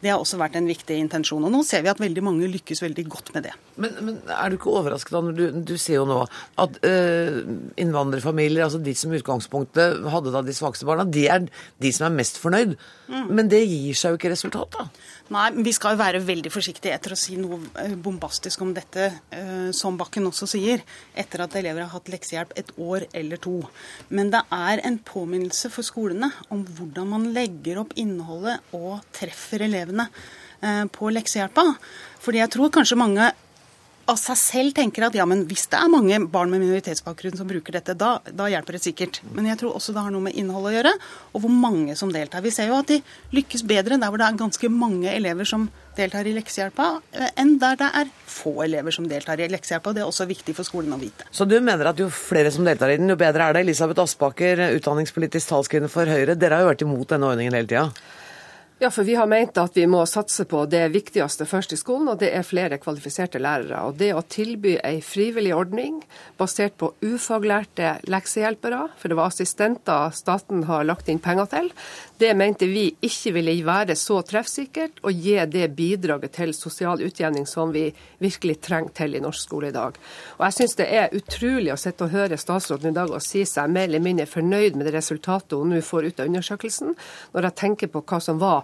Det har også vært en viktig intensjon. Og nå ser vi at veldig mange lykkes veldig godt med det. Men, men er du ikke overrasket da når du, du ser jo nå at øh, innvandrerfamilier, altså de som i utgangspunktet hadde da de svakeste barna, de er de som er mest fornøyd. Mm. Men det gir seg jo ikke resultat, da? Nei, vi skal jo være veldig forsiktige etter å si noe eh, bombastisk om dette, øh, som Bakken også sier, etter at elever har hatt leksehjelp et år eller to. Men det er en påminnelse for skolene om hvordan man legger opp innholdet og treffer elevene eh, på leksehjelpa. Fordi jeg tror kanskje mange av seg selv tenker at ja, men hvis det er mange barn med minoritetsbakgrunn som bruker dette, da, da, hjelper det sikkert. Men jeg tror også det har noe med innholdet å gjøre, og hvor mange som deltar. Vi ser jo at de lykkes bedre der hvor det er ganske mange elever som deltar i leksehjelpa, eh, enn der det er få elever som deltar i leksehjelpa. Det er også viktig for skolen å vite. Så du mener at jo flere som deltar i den, jo bedre er det? Elisabeth Aspaker, utdanningspolitisk talskvinne for Høyre, dere har jo vært imot denne ordningen hele tida? Ja, for vi har ment at vi må satse på det viktigste først i skolen, og det er flere kvalifiserte lærere. Og det å tilby ei frivillig ordning basert på ufaglærte leksehjelpere, for det var assistenter staten har lagt inn penger til, det mente vi ikke ville være så treffsikkert og gi det bidraget til sosial utjevning som vi virkelig trenger til i norsk skole i dag. Og jeg syns det er utrolig å sitte og høre statsråden i dag og si seg mer eller mindre fornøyd med det resultatet hun nå får ut av undersøkelsen, når jeg tenker på hva som var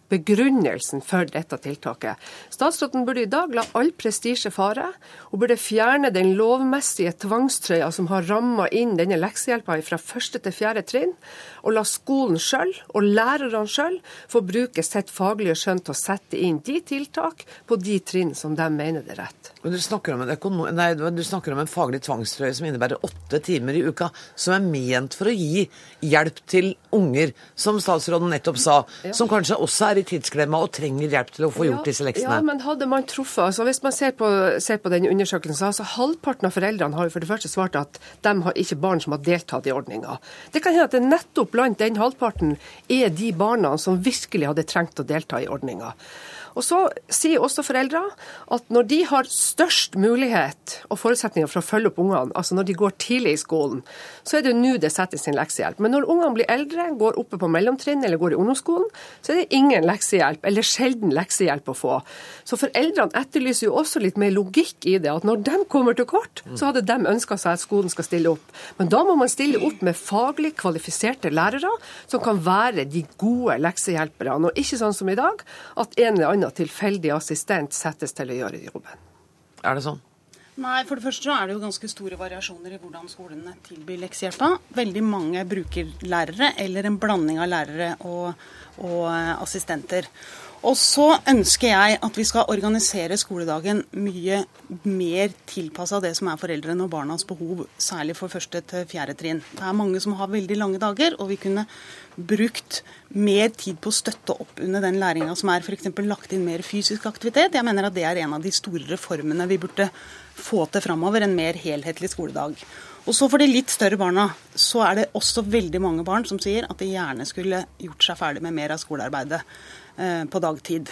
begrunnelsen for dette tiltaket. Statsråden burde i dag la all prestisje fare, og burde fjerne den lovmessige tvangstrøya som har ramma inn denne leksehjelpa fra første til fjerde trinn, og la skolen sjøl og lærerne sjøl få bruke sitt faglige skjønn til å sette inn de tiltak på de trinn som de mener det er rett. Men du snakker om en, nei, du snakker om en faglig tvangstrøye som innebærer åtte timer i uka, som er ment for å gi hjelp til unger, som statsråden nettopp sa, ja. som kanskje også er i tidsklemma og trenger hjelp til å få gjort ja, disse leksene. Ja, men hadde man truffet altså Hvis man ser på, ser på den undersøkelsen, så altså halvparten av foreldrene har jo for det første svart at de har ikke barn som har deltatt i ordninga. Det kan hende at det nettopp blant den halvparten er de barna som virkelig hadde trengt å delta i ordninga. Og så sier også foreldre at når de har størst mulighet og forutsetninger for å følge opp ungene, altså når de går tidlig i skolen, så er det nå det settes inn leksehjelp. Men når ungene blir eldre, går oppe på mellomtrinn eller går i ungdomsskolen, så er det ingen leksehjelp, eller sjelden leksehjelp å få. Så foreldrene etterlyser jo også litt mer logikk i det. At når de kommer til kort, så hadde de ønska seg at skolen skal stille opp. Men da må man stille opp med faglig kvalifiserte lærere som kan være de gode leksehjelperne, og ikke sånn som i dag, at en eller annen annen tilfeldig assistent settes til å gjøre jobben. Er det sånn? Nei, for det første så er det jo ganske store variasjoner i hvordan skolene tilbyr leksehjelpa. Veldig mange bruker lærere eller en blanding av lærere og, og eh, assistenter. Og så ønsker jeg at vi skal organisere skoledagen mye mer tilpassa det som er foreldrene og barnas behov, særlig for første til fjerde trinn. Det er mange som har veldig lange dager, og vi kunne brukt mer tid på å støtte opp under den læringa som er f.eks. lagt inn mer fysisk aktivitet. Jeg mener at det er en av de store reformene vi burde få til framover, en mer helhetlig skoledag. Og så For de litt større barna så er det også veldig mange barn som sier at de gjerne skulle gjort seg ferdig med mer av skolearbeidet. Eh, på dagtid.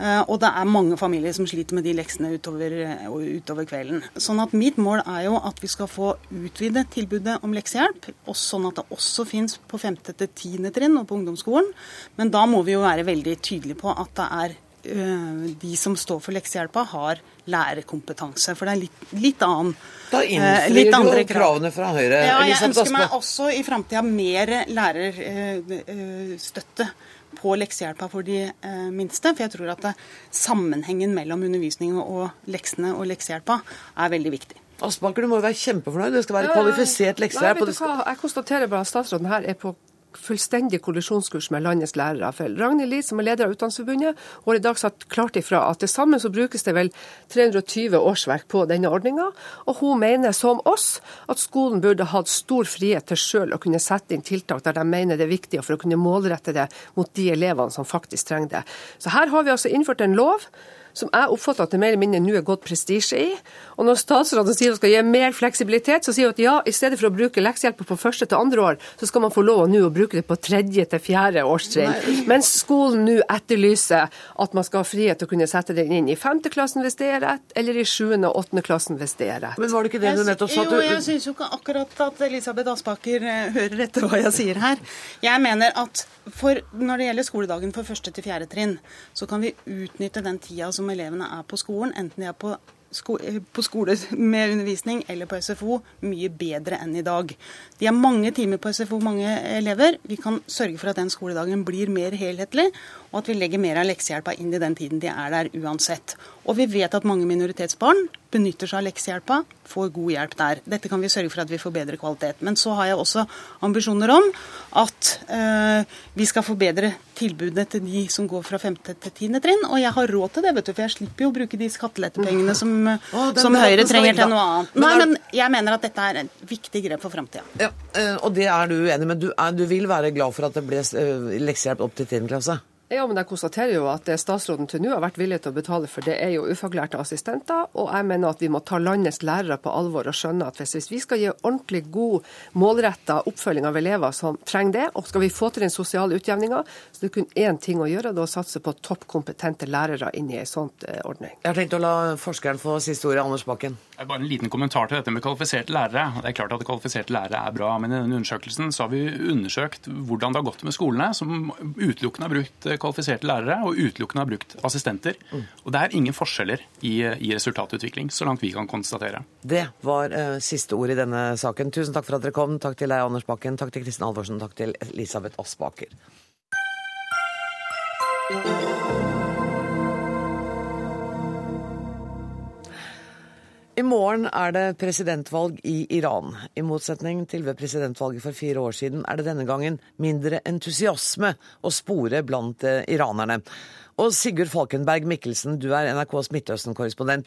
Eh, og det er mange familier som sliter med de leksene utover, eh, utover, kvelden. Sånn at mitt mål er jo at vi skal få utvidet tilbudet om leksehjelp, og sånn at det også fins på femte til tiende trinn og på ungdomsskolen. Men da må vi jo være veldig tydelige på at det er de som står for leksehjelpa, har lærerkompetanse. For det er litt, litt annen Da innfrir du kravene fra Høyre. Ja, jeg ønsker meg også i framtida mer lærerstøtte på leksehjelpa for de eh, minste. For jeg tror at det, sammenhengen mellom undervisning og leksene og leksehjelpa er veldig viktig. Aspaker, du må jo være kjempefornøyd. Det skal være kvalifisert leksehjelp. Nei, vet du hva? Jeg konstaterer bare at statsråden her er på fullstendig kollisjonskurs med landets lærere. For Ragnhild Lie, som er leder av Utdanningsforbundet, har i dag satt klart ifra at til sammen så brukes det vel 320 årsverk på denne ordninga. Og hun mener, som oss, at skolen burde hatt stor frihet til sjøl å kunne sette inn tiltak der de mener det er viktig, for å kunne målrette det mot de elevene som faktisk trenger det. Så her har vi altså innført en lov som jeg oppfatter at det mer eller mindre nå er gått prestisje i. Og når statsråden sier hun skal gi mer fleksibilitet, så sier hun at ja, i stedet for å bruke leksehjelp på første til andre år, så skal man få lov nå å bruke det på tredje til fjerde årstrinn. Mens skolen nå etterlyser at man skal ha frihet til å kunne sette den inn i femte klassen hvis det er rett, eller i sjuende og åttende klassen hvis det er rett. Men var det ikke det du nettopp sa? Jo, jeg syns jo ikke akkurat at Elisabeth Aspaker eh, hører etter hva jeg sier her. Jeg mener at for når det gjelder skoledagen for første til fjerde trinn, så kan vi utnytte den tida som elevene er på skolen, enten de er på sko på skole med undervisning eller på SFO mye bedre enn i dag. De har mange timer på SFO, mange elever. Vi kan sørge for at den skoledagen blir mer helhetlig, og at vi legger mer av leksehjelpa inn i den tiden de er der uansett. Og vi vet at mange minoritetsbarn benytter seg av leksehjelpa, får god hjelp der. Dette kan vi sørge for at vi får bedre kvalitet. Men så har jeg også ambisjoner om at øh, vi skal forbedre tilbudet til de som går fra femte til tiende trinn. Og jeg har råd til det, vet du, for jeg slipper jo å bruke de skattelettepengene som oh, som Høyre trenger til noe annet. Nei, men jeg mener at dette er et viktig grep for framtida. Ja, og det er du uenig med. Du, er, du vil være glad for at det ble eh, leksehjelp opp til 10. klasse? Ja, men jeg konstaterer jo at det statsråden til nå har vært villig til å betale for, det er jo ufaglærte assistenter. Og jeg mener at vi må ta landets lærere på alvor og skjønne at hvis vi skal gi ordentlig god, målretta oppfølging av elever som trenger det, og skal vi få til den sosiale utjevninga, så det er kun én ting å gjøre, det er å satse på toppkompetente lærere inn i en sånn ordning. Jeg har tenkt å la forskeren få siste ordet, Anders Bakken. Bare en liten kommentar til dette med kvalifiserte lærere. Det er klart at kvalifiserte lærere er bra, men i denne undersøkelsen så har vi undersøkt hvordan det har gått med skolene som utelukkende har brukt kvalifiserte lærere og utelukkende har brukt assistenter. Mm. Og det er ingen forskjeller i, i, resultatutvikling, så langt vi kan konstatere. Det var uh, siste ord i denne saken. Tusen takk for at dere kom. Takk til deg, Anders Bakken. Takk til Kristin Alvorsen. Takk til Elisabeth Aspaker. I morgen er det presidentvalg i Iran. I motsetning til ved presidentvalget for fire år siden er det denne gangen mindre entusiasme å spore blant eh, iranerne. Og Sigurd Falkenberg Mikkelsen, du er NRKs Midtøsten-korrespondent.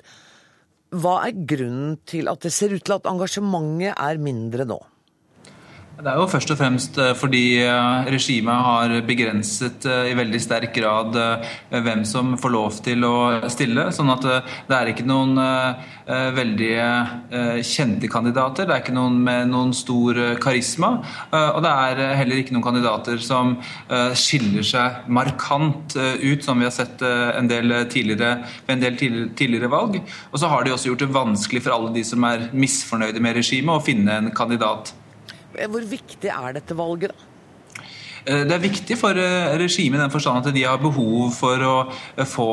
Hva er grunnen til at det ser ut til at engasjementet er mindre nå? Det er jo først og fremst eh, fordi eh, regimet har begrenset eh, i veldig sterk grad hvem som får lov til å stille. Sånn at det er ikke noen veldig kjente kandidater. Det er ikke noen med noen stor karisma. Og det er heller ikke noen kandidater som skiller seg markant ut, som vi har sett en del tidligere, ved en del tidligere valg. Og så har de også gjort det vanskelig for alle de som er misfornøyde med regimet, å finne en kandidat. Hvor viktig er dette valget, da? Eh, det er viktig for eh, regimet i den forstand at de har behov for å eh, få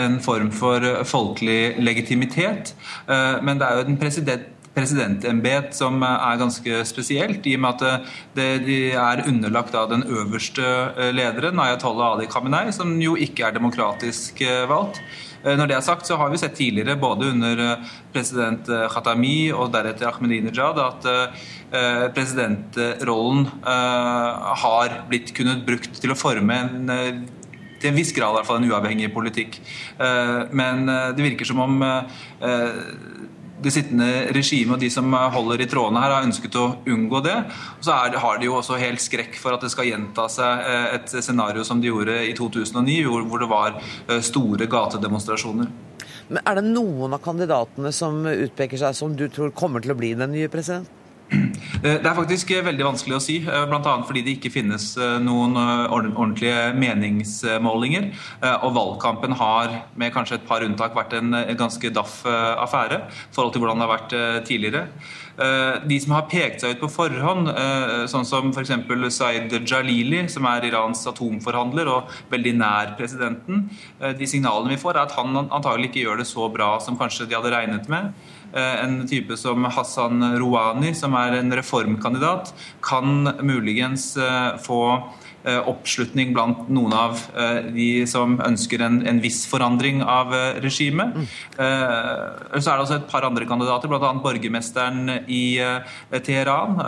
en form for folkelig legitimitet. Men det er jo den president presidentembet som er ganske spesielt, i og med at det, de er underlagt av den øverste lederen, Ayatollah Ali Khamenei, som jo ikke er demokratisk valgt. Eh, når det er sagt, så har vi sett tidligere, både under eh, president eh, Khatami og deretter Ahmedinejad, at presidentrollen har blitt kunnet brukt til å forme en til en viss grad i hvert fall en uavhengig politikk. Men det virker som om det sittende regimet og de som holder i trådene her, har ønsket å unngå det. Og så er, har de jo også helt skrekk for at det skal gjenta seg eh, et scenario som de gjorde i 2009, hvor, hvor det var eh, store gatedemonstrasjoner. Men Er det noen av kandidatene som utpeker seg som du tror kommer til å bli den nye presidenten? Eh, det er faktisk eh, veldig vanskelig å si, eh, bl.a. fordi det ikke finnes noen ordentlige meningsmålinger. Og valgkampen har med kanskje et par unntak vært en ganske daff affære i forhold til hvordan det har vært tidligere. De som har pekt seg ut på forhånd, sånn som f.eks. Zaid Jalili, som er Irans atomforhandler og veldig nær presidenten, de signalene vi får, er at han antagelig ikke gjør det så bra som kanskje de hadde regnet med. Eh, en type som Hassan Rouhani, som er en reformkandidat, kan muligens eh, få oppslutning blant noen av eh, de som ønsker en, en viss forandring av eh, regimet. Mm. Så er det også et par andre kandidater, bl.a. borgermesteren i Teheran,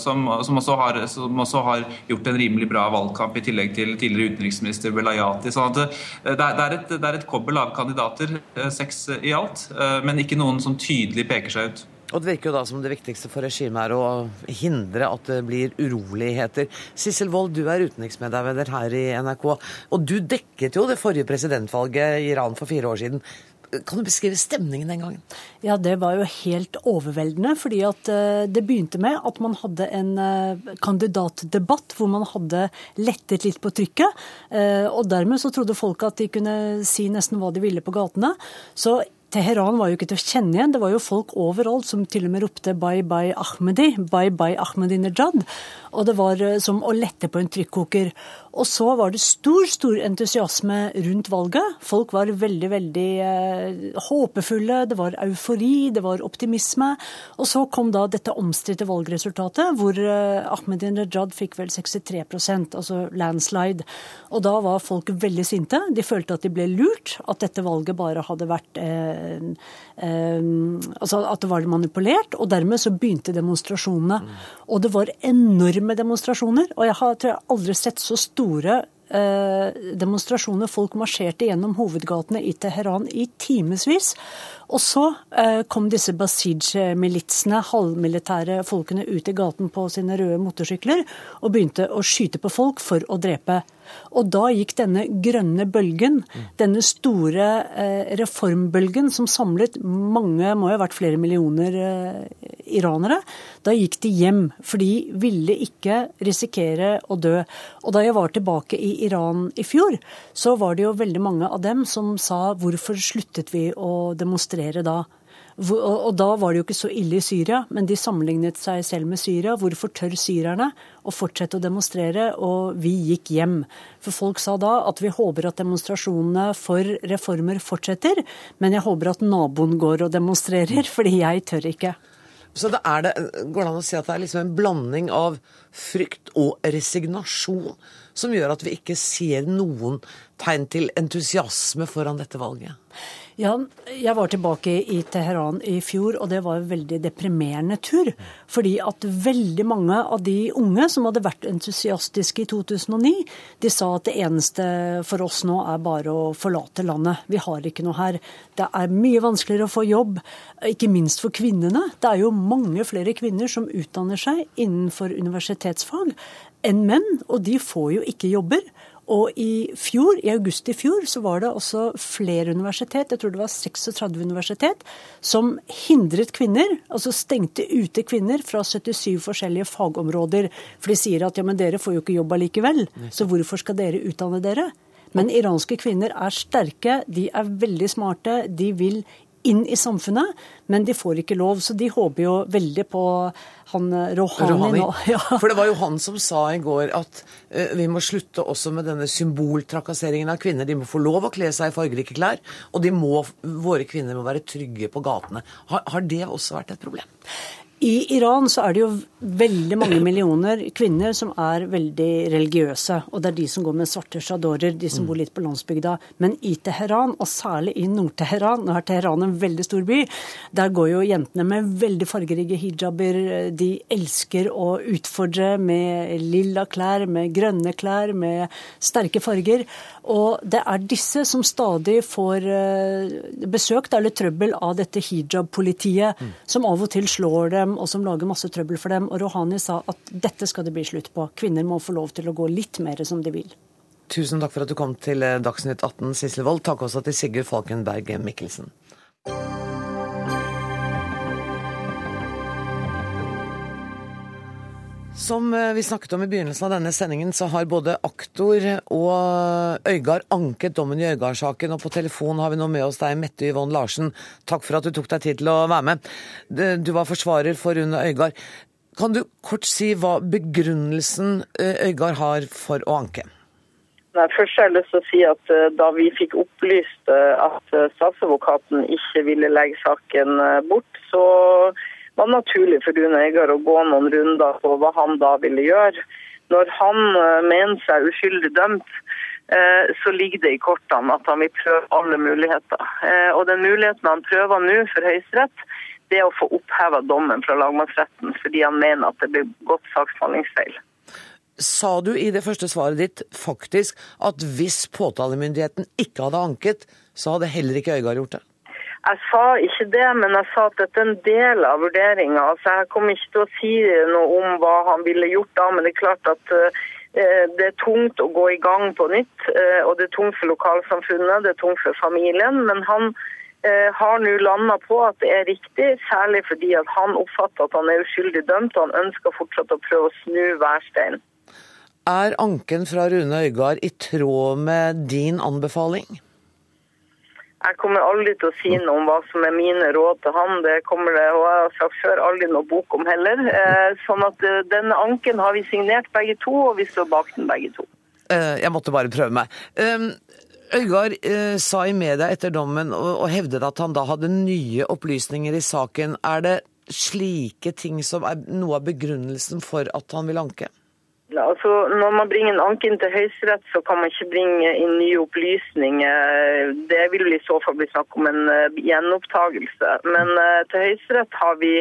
som, som, også har, som, også har, gjort en rimelig bra valgkamp, i tillegg til tidligere utenriksminister Belayati. sånn at det er, et, det er et kobbel av kandidater, seks i alt, men ikke noen som tydelig peker seg ut. Og Det virker jo da som det viktigste for regimet er å hindre at det blir uroligheter. Sissel Wold, du er utenriksmedarbeider her i NRK, og du dekket jo det forrige presidentvalget i Iran for fire år siden. Kan du beskrive stemningen den gangen? Ja, Det var jo helt overveldende. fordi at eh, Det begynte med at man hadde en eh, kandidatdebatt hvor man hadde lettet litt på trykket. Eh, og Dermed så trodde folk at de kunne si nesten hva de ville på gatene. Så Teheran var jo ikke til å kjenne igjen. Det var jo folk overalt som til og med ropte 'bye bye Ahmedi', 'bye bye Ahmedinejad'. Og det var eh, som å lette på en trykkoker. Og så var det stor, stor entusiasme rundt valget. Folk var veldig, veldig eh, håpefulle. Det var eufori, det var optimisme. Og så kom da dette omstridte valgresultatet, hvor eh, Ahmedinejad fikk vel 63% altså landslide. Og da var folk veldig sinte. De følte at de ble lurt, at dette valget bare hadde vært eh, eh, Altså at det var manipulert. Og dermed så begynte demonstrasjonene. Og det var enorme demonstrasjoner. Og jeg har tror jeg, aldri sett så store store eh, demonstrasjoner. Folk marsjerte gjennom hovedgatene i Teheran i timevis. Og så eh, kom disse Basij-militsene, halvmilitære folkene, ut i gaten på sine røde motorsykler og begynte å skyte på folk for å drepe. Og da gikk denne grønne bølgen, denne store eh, reformbølgen som samlet mange, må jo ha vært flere millioner eh, iranere, da gikk de hjem. For de ville ikke risikere å dø. Og da jeg var tilbake i Iran i fjor, så var det jo veldig mange av dem som sa hvorfor sluttet vi å demonstrere da? Og da var det jo ikke så ille i Syria, men de sammenlignet seg selv med Syria. Hvorfor tør syrerne å fortsette å demonstrere? Og vi gikk hjem. For folk sa da at vi håper at demonstrasjonene for reformer fortsetter, men jeg håper at naboen går og demonstrerer, fordi jeg tør ikke. Så det det, går det an å si at det er liksom en blanding av frykt og resignasjon som gjør at vi ikke ser noen tegn til entusiasme foran dette valget? Ja, jeg var tilbake i Teheran i fjor, og det var en veldig deprimerende tur. Fordi at veldig mange av de unge som hadde vært entusiastiske i 2009, de sa at det eneste for oss nå er bare å forlate landet. Vi har ikke noe her. Det er mye vanskeligere å få jobb, ikke minst for kvinnene. Det er jo mange flere kvinner som utdanner seg innenfor universitetsfag enn menn, og de får jo ikke jobber. Og i fjor, i august i fjor så var det også flere universitet, jeg tror det var 36 universitet, som hindret kvinner, altså stengte ute kvinner fra 77 forskjellige fagområder. For de sier at ja, men dere får jo ikke jobb allikevel, så hvorfor skal dere utdanne dere? Men iranske kvinner er sterke, de er veldig smarte, de vil inn i samfunnet, men de får ikke lov. Så de håper jo veldig på han eh, Rohani, Rohani. nå. Ja. For det var jo han som sa i går at uh, vi må slutte også med denne symboltrakasseringen av kvinner. De må få lov å kle seg i fargerike klær, og må, våre kvinner må være trygge på gatene. Har, har det også vært et problem? I Iran så er det jo veldig mange millioner kvinner som er veldig religiøse. Og det er de som går med svarte sjadorer, de som bor litt på landsbygda. Men i Teheran, og særlig i Nord-Teheran, nå er Teheran en veldig stor by, der går jo jentene med veldig fargerike hijaber. De elsker å utfordre med lilla klær, med grønne klær, med sterke farger. Og det er disse som stadig får eh, besøk eller trøbbel av dette hijab-politiet, mm. som av og til slår dem og som lager masse trøbbel for dem. Og Rohani sa at dette skal det bli slutt på. Kvinner må få lov til å gå litt mer som de vil. Tusen takk for at du kom til eh, Dagsnytt 18, Sissel Wold. Takk også til Sigurd Falkenberg Mikkelsen. Som eh, vi snakket om i begynnelsen av denne sendingen, så har både aktor og Øygard anket dommen i Øygard-saken. Og på telefon har vi nå med oss deg, Mette Yvonne Larsen. Takk for at du tok deg tid til å være med. Du var forsvarer for Rune Øygard. Kan du kort si hva begrunnelsen eh, Øygard har for å anke? Nei, først har jeg lyst til å si at uh, Da vi fikk opplyst at statsadvokaten ikke ville legge saken bort, så var naturlig for Rune Eigar å gå noen runder på hva han da ville gjøre. Når han eh, mener seg uskyldig dømt, eh, så ligger det i kortene at han vil prøve alle muligheter. Eh, og den muligheten han prøver nå for Høyesterett, det er å få oppheva dommen fra lagmannsretten fordi han mener at det blir godt saksbehandlingsfeil. Sa du i det første svaret ditt faktisk at hvis påtalemyndigheten ikke hadde anket, så hadde heller ikke Øygard gjort det? Jeg sa ikke det, men jeg sa at dette er en del av vurderinga. Altså, jeg kommer ikke til å si noe om hva han ville gjort da, men det er klart at uh, det er tungt å gå i gang på nytt. Uh, og det er tungt for lokalsamfunnet, det er tungt for familien. Men han uh, har nå landa på at det er riktig, særlig fordi at han oppfatter at han er uskyldig dømt, og han ønsker fortsatt å prøve å snu hver stein. Er anken fra Rune Øygard i tråd med din anbefaling? Jeg kommer aldri til å si noe om hva som er mine råd til han. Det kommer det, og jeg har sagt før, aldri noe bok om heller. Eh, sånn at eh, denne anken har vi signert begge to, og vi står bak den begge to. Eh, jeg måtte bare prøve meg. Øygard sa i media etter dommen og hevdet at han da hadde nye opplysninger i saken. Er det slike ting som er noe av begrunnelsen for at han vil anke? Altså, når man bringer en anke inn til Høyesterett, så kan man ikke bringe inn nye opplysninger. Det vil i så fall bli snakk om en uh. Men uh, til Høyesterett har vi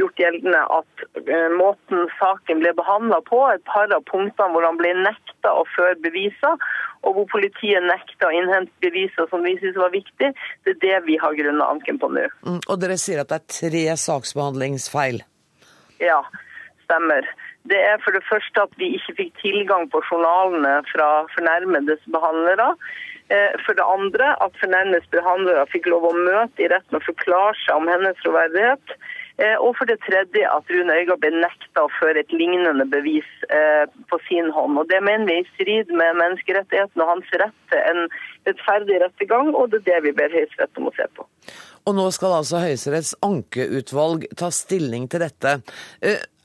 gjort gjeldende at uh, måten saken ble behandla på, et par av punktene hvor han ble nekta å føre beviser, og hvor politiet nekta å innhente beviser som vi syntes var viktig, det er det vi har grunna anken på nå. Mm, og dere sier at det er tre saksbehandlingsfeil? Ja, stemmer. Det er for det første at vi ikke fikk tilgang på journalene fra fornærmedes behandlere. Eh, for det andre at fornærmedes behandlere fikk lov å møte i retten og forklare seg om hennes troverdighet. Eh, og for det tredje at Rune Øygard ble nekta å føre et lignende bevis eh, på sin hånd. Og Det mener vi er i strid med menneskerettighetene og hans rett til en rettferdig rettergang, og det er det vi ber Høyesterett om å se på. Og nå skal altså Høyesteretts ankeutvalg ta stilling til dette.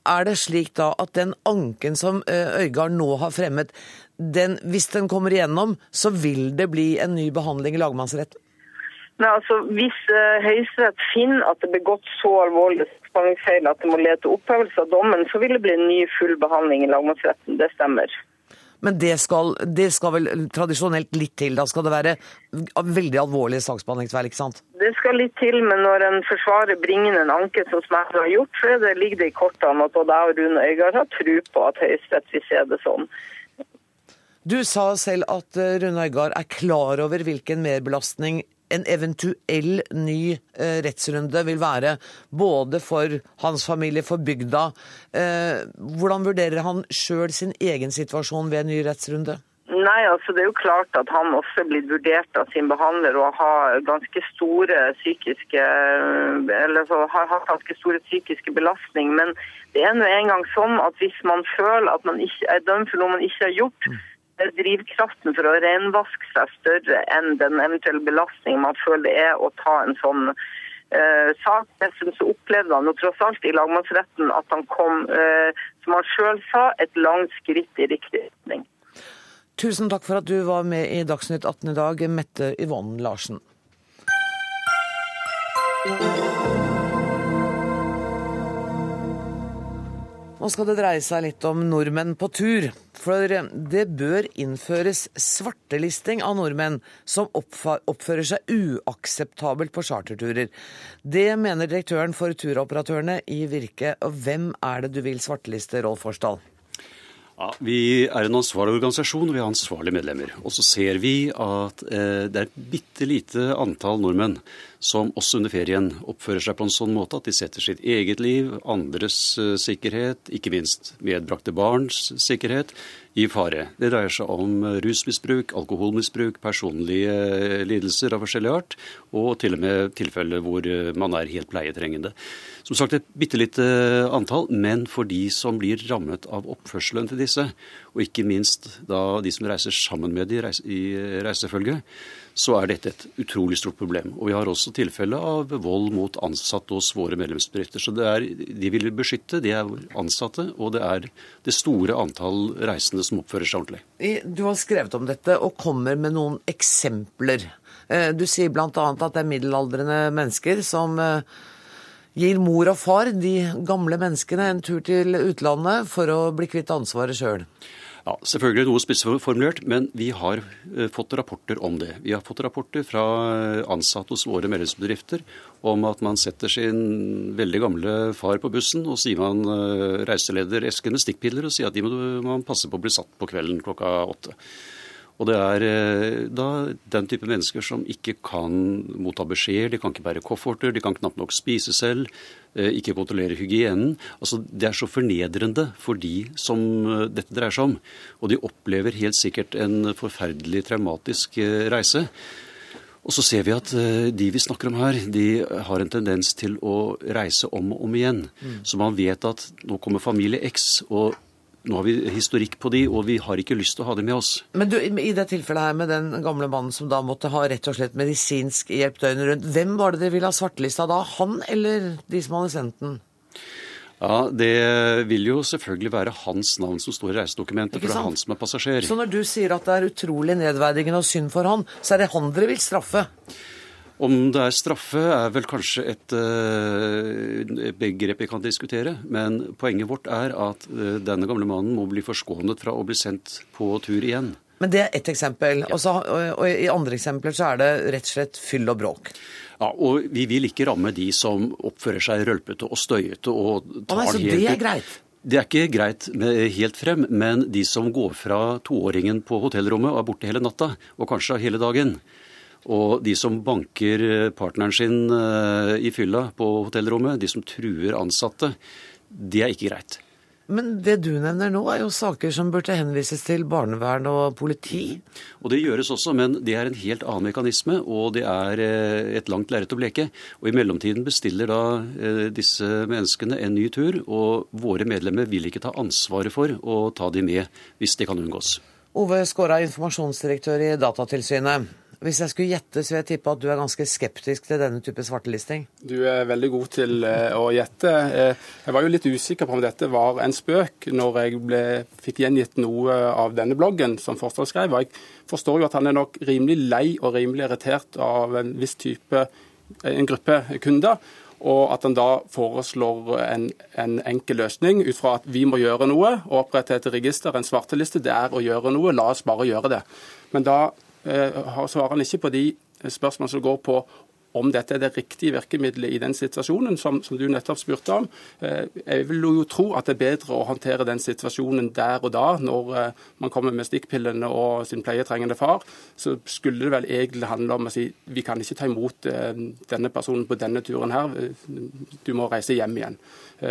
Er det slik da at den anken som eh, Øygard nå har fremmet, den, hvis den kommer igjennom, så vil det bli en ny behandling i lagmannsretten? Nei, altså, Hvis uh, Høyesterett finner at det er begått så alvorlig saksbehandlingsfeil at det må lede til opphevelse av dommen, så vil det bli en ny full behandling i lagmannsretten. Det stemmer. Men det skal, det skal, vel tradisjonelt litt til? Da skal det være veldig alvorlige saksbehandlingsfeil, ikke sant? Det skal litt til, men når en forsvarer bringer inn en anke som Smerre har gjort, så det, ligger det i kortene at både jeg og Rune Øygard har tro på at Høyesterett vil se det sånn. Du sa selv at eh, Rune Øygard er klar over hvilken merbelastning en eventuell ny eh, rettsrunde vil være, både for hans familie, for bygda. Eh, hvordan vurderer han sjøl sin egen situasjon ved en ny rettsrunde? Nei, altså Det er jo klart at han også er blitt vurdert av sin behandler og har ganske store psykiske eller så har hatt ganske store psykiske belastning. Men det er nå engang sånn at hvis man føler at man ikke er dømt for noe man ikke har gjort, mm drivkraften for å renvaske seg større enn den eventuelle belastningen man føler det er å ta en sånn uh, sak. Dessuten så opplevde han jo tross alt i lagmannsretten at han kom, uh, som han sjøl sa, et langt skritt i riktig retning. Tusen takk for at du var med i Dagsnytt 18 i dag, Mette Yvonne Larsen. Nå skal det dreie seg litt om nordmenn på tur. For det bør innføres svartelisting av nordmenn som oppfører seg uakseptabelt på charterturer. Det mener direktøren for turoperatørene i Virke. Hvem er det du vil svarteliste, Rolf Forsdal? Ja, Vi er en ansvarlig organisasjon, og vi har ansvarlige medlemmer. Og så ser vi at eh, det er et bitte lite antall nordmenn som også under ferien oppfører seg på en sånn måte at de setter sitt eget liv, andres eh, sikkerhet, ikke minst medbrakte barns sikkerhet, i fare. Det dreier seg om eh, rusmisbruk, alkoholmisbruk, personlige eh, lidelser av forskjellig art, og til og med tilfeller hvor eh, man er helt pleietrengende. Som sagt et bitte lite antall, men for de som blir rammet av oppførselen til disse, og ikke minst da de som reiser sammen med de i reisefølge, så er dette et utrolig stort problem. Og vi har også tilfelle av vold mot ansatte hos våre medlemsbedrifter. Så det er, de vil vi beskytte, de er ansatte, og det er det store antall reisende som oppfører seg ordentlig. Du har skrevet om dette og kommer med noen eksempler. Eh, du sier bl.a. at det er middelaldrende mennesker som eh, gir mor og far, de gamle menneskene, en tur til utlandet for å bli kvitt ansvaret sjøl. Ja, Selvfølgelig noe spissformulert, men vi har eh, fått rapporter om det. Vi har fått rapporter fra eh, ansatte hos våre medlemsbedrifter om at man setter sin veldig gamle far på bussen, og sier man eh, reiseleder esken med stikkpiller og sier at de må man passe på å bli satt på kvelden klokka åtte. Og det er da den type mennesker som ikke kan motta beskjeder, de kan ikke bære kofferter, de kan knapt nok spise selv. Eh, ikke kontrollere hygienen. Altså, det er så fornedrende for de som eh, dette dreier seg om. Og de opplever helt sikkert en forferdelig traumatisk eh, reise. Og så ser vi at de vi snakker om her, de har en tendens til å reise om og om igjen. Mm. Så man vet at nå kommer familie X, og nå har vi historikk på de, og vi har ikke lyst til å ha dem med oss. Men du, i det tilfellet her med den gamle mannen som da måtte ha rett og slett medisinsk hjelp døgnet rundt, hvem var det dere ville ha svartelista da? Han eller de som hadde sendt den? Ja, Det vil jo selvfølgelig være hans navn som står i reisedokumentet, for det er han som er passasjer. Så når du sier at det er utrolig nedverdigende og synd for han, så er det han dere vil straffe? Om det er straffe, er vel kanskje et uh, begrep vi kan diskutere. Men poenget vårt er at uh, denne gamle mannen må bli forskånet fra å bli sendt på tur igjen. Men det er ett eksempel. Ja. Også, og, I andre eksempler så er det rett og slett fyll og bråk. Ja, og Vi vil ikke ramme de som oppfører seg rølpete og støyete og tar ah, så helt det er greit? Det er ikke greit helt frem, men de som går fra toåringen på hotellrommet og er borte hele natta, og kanskje hele dagen, og de som banker eh, partneren sin eh, i fylla på hotellrommet, de som truer ansatte, det er ikke greit. Men det du nevner nå, er jo saker som burde henvises til barnevern og politi? Og Det gjøres også, men det er en helt annen mekanisme, og det er eh, et langt lerret å bleke. Og I mellomtiden bestiller da disse menneskene en ny tur, og våre medlemmer vil ikke ta ansvaret for å ta de med hvis det kan unngås. Ove Skåra, informasjonsdirektør i Datatilsynet. Hvis jeg skulle gjette, så vil jeg tippe at du er ganske skeptisk til denne type svartelisting? Du er veldig god til eh, å gjette. Eh, jeg var jo litt usikker på om dette var en spøk når jeg ble, fikk gjengitt noe av denne bloggen som Forstad skrev. Jeg forstår jo at han er nok rimelig lei og rimelig irritert av en viss type, en gruppe kunder. og at han da foreslår en, en, enkel løsning ut fra at vi må gjøre noe. Å opprette et register, en svarteliste, det er å gjøre noe. La oss bare gjøre det. Men da eh, svarer han ikke på de spørsmålene som går på om dette er det riktige virkemidlet i den situasjonen som, som, du nettopp spurte om. Eh, jeg vil jo tro at det er bedre å håndtere den situasjonen der og da, når eh, man kommer med stikkpillene og sin pleietrengende far. Så skulle det vel egentlig handle om å si vi kan ikke ta imot eh, denne personen på denne turen her, du må reise hjem igjen.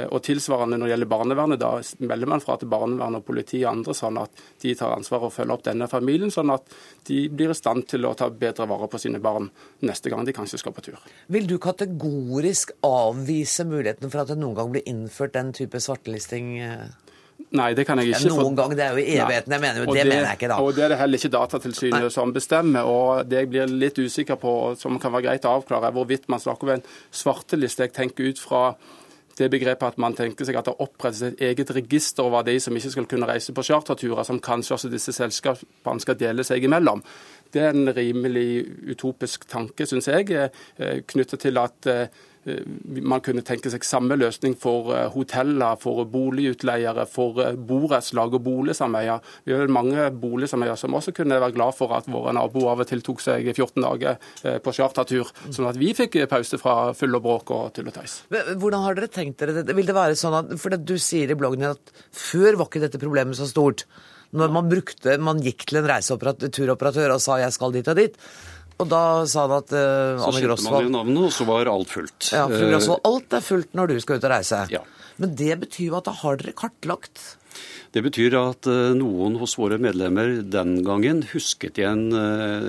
Og tilsvarende når det gjelder barnevernet, da melder man fra til barnevernet og politiet og andre, sånn at de tar ansvar og følger opp denne familien, sånn at de blir i stand til å ta bedre vare på sine barn neste gang de kanskje skal på tur. Vil du kategorisk avvise muligheten for at det noen gang blir innført den type svartelisting? Eh? Nei, det kan jeg ikke. Ja, noen gang, det er jo evigheten. Jeg mener jo, det, det, mener jeg ikke, da. Og det er det heller ikke Datatilsynet Nei. som bestemmer. og Det jeg blir litt usikker på, som kan være greit å avklare, er hvorvidt man snakker om en svarteliste. Jeg tenker ut fra det begrepet at man tenker seg at det opprettes et eget register over de som ikke skal kunne reise på charterturer, som kanskje også disse selskapene skal dele seg imellom. Det er en rimelig utopisk tanke, syns jeg, eh, knyttet til at eh, man kunne tenke seg samme løsning for eh, hoteller, for boligutleiere, for eh, borettslag og boligsameier. Vi har mange boligsameier som også kunne være glad for at våre naboer av og til tok seg 14 dager på chartertur, sånn at vi fikk pause fra full og bråk og tull og tøys. Hvordan har dere tenkt dere det? Vil det være sånn at, for Du sier i bloggen at før var ikke dette problemet så stort. Når man brukte, man gikk til en reiseturoperatør og sa 'jeg skal dit og dit', og da sa han at uh, Anne Grosvold Så skjønte man navnet, og så var alt fullt. Ja, for Grosvold, alt er fullt når du skal ut og reise. Ja. Men det betyr jo at da har dere kartlagt det betyr at eh, noen hos våre medlemmer den gangen husket igjen eh,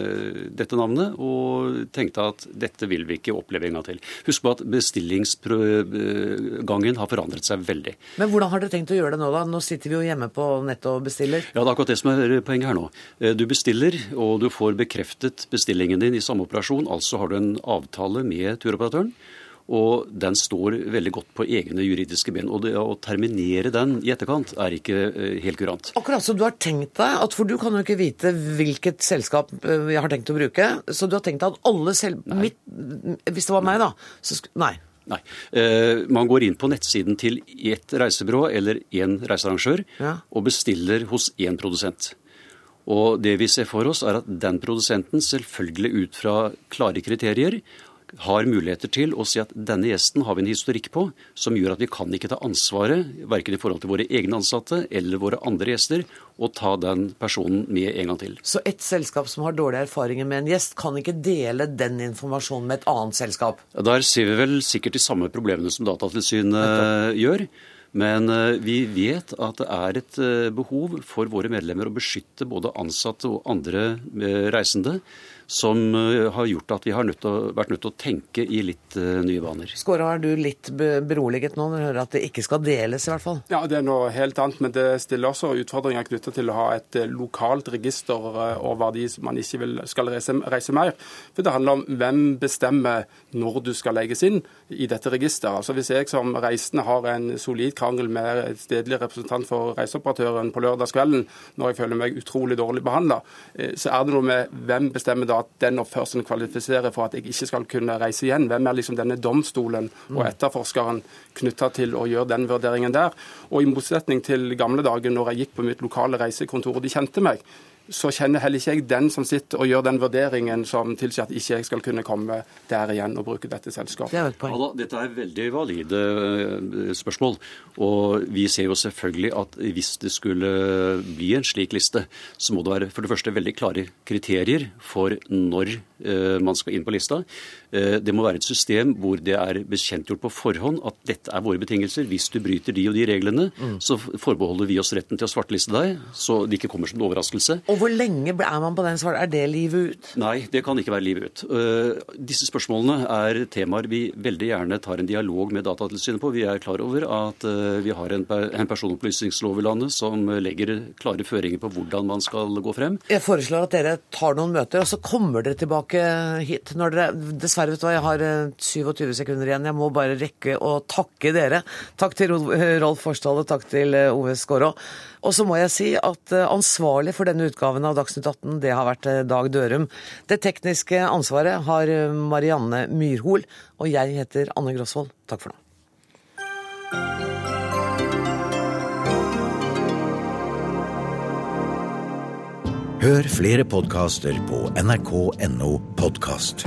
dette navnet og tenkte at dette vil vi ikke oppleve en gang til. Husk på at bestillingsgangen har forandret seg veldig. Men hvordan har dere tenkt å gjøre det nå, da? Nå sitter vi jo hjemme på nettet og bestiller. Ja, det er akkurat det som er poenget her nå. Eh, du bestiller, og du får bekreftet bestillingen din i samme operasjon. Altså har du en avtale med turoperatøren. Og den står veldig godt på egne juridiske ben. Og det å terminere den i etterkant er ikke eh, helt kurant. Akkurat som du har tenkt deg, at for du kan jo ikke vite hvilket selskap eh, jeg har tenkt å bruke. Så du har tenkt deg at alle selv... Mitt, hvis det var meg, da, så Nei. Nei. Eh, man går inn på nettsiden til ett reisebyrå eller én reisearrangør ja. og bestiller hos én produsent. Og det vi ser for oss, er at den produsenten, selvfølgelig ut fra klare kriterier, har muligheter til å si at denne gjesten har vi en historikk på som gjør at vi kan ikke ta ansvaret, verken i forhold til våre egne ansatte eller våre andre gjester, og ta den personen med en gang til. Så et selskap som har dårlige erfaringer med en gjest, kan ikke dele den informasjonen med et annet selskap? Der ser vi vel sikkert de samme problemene som Datatilsynet gjør. Men eh, vi vet at det er et eh, behov for våre medlemmer å beskytte både ansatte og andre eh, reisende som eh, har gjort at vi har nødt å, vært nødt til å tenke i litt uh, nye baner. Skåra, er du litt beroliget nå når du hører at det ikke skal deles, i hvert fall? Ja, det er noe helt annet, men det stiller også utfordringer knyttet til å ha et uh, lokalt register over de som man ikke vil, skal reise, reise, mer. For Det handler om hvem bestemmer når du skal legges inn i dette registeret. Altså Hvis jeg som reisende har en solid krangel med et stedlig representant for reiseoperatøren på lørdagskvelden når jeg føler meg utrolig dårlig behandla, så er det noe med hvem bestemmer da at den oppførselen kvalifiserer for at jeg ikke skal kunne reise igjen. Hvem er liksom denne domstolen og mm. etterforskeren knytta til å gjøre den vurderingen der? Og i motsetning til gamle dager når jeg gikk på mitt lokale reisekontor og de kjente meg, så kjenner heller ikke jeg den som sitter og gjør den vurderingen som tilsier at ikke jeg skal kunne komme der igjen og bruke dette selskapet. Det er ja, dette er veldig valide eh, spørsmål. Og vi ser jo selvfølgelig at hvis det skulle bli en slik liste, så må det være for det første veldig klare kriterier for når eh, man skal inn på lista. Eh, det må være et system hvor det er bekjentgjort på forhånd at dette er våre betingelser. Hvis du bryter de og de reglene, mm. så forbeholder vi oss retten til å svarteliste deg, så det ikke kommer som en overraskelse. Og hvor lenge er man på den svaren? Er det livet ut? Nei, det kan ikke være livet ut. Uh, disse spørsmålene er temaer vi veldig gjerne tar en dialog med Datatilsynet på. Vi er klar over at uh, vi har en, en personopplysningslov i landet som legger klare føringer på hvordan man skal gå frem. Jeg foreslår at dere tar noen møter, og så kommer dere tilbake hit. Når dere, dessverre, vet du hva, jeg har 27 eh, sekunder igjen. Jeg må bare rekke å takke dere. Takk til Rolf Forsdal og takk til Ove Skårå. Og så må jeg si at eh, ansvarlig for denne utgaven av Dagsnytt 18, det har vært eh, Dag Dørum. Det tekniske ansvaret har eh, Marianne Myrhol, og jeg heter Anne Grosvold. Takk for nå. Hør flere podkaster på nrk.no podkast.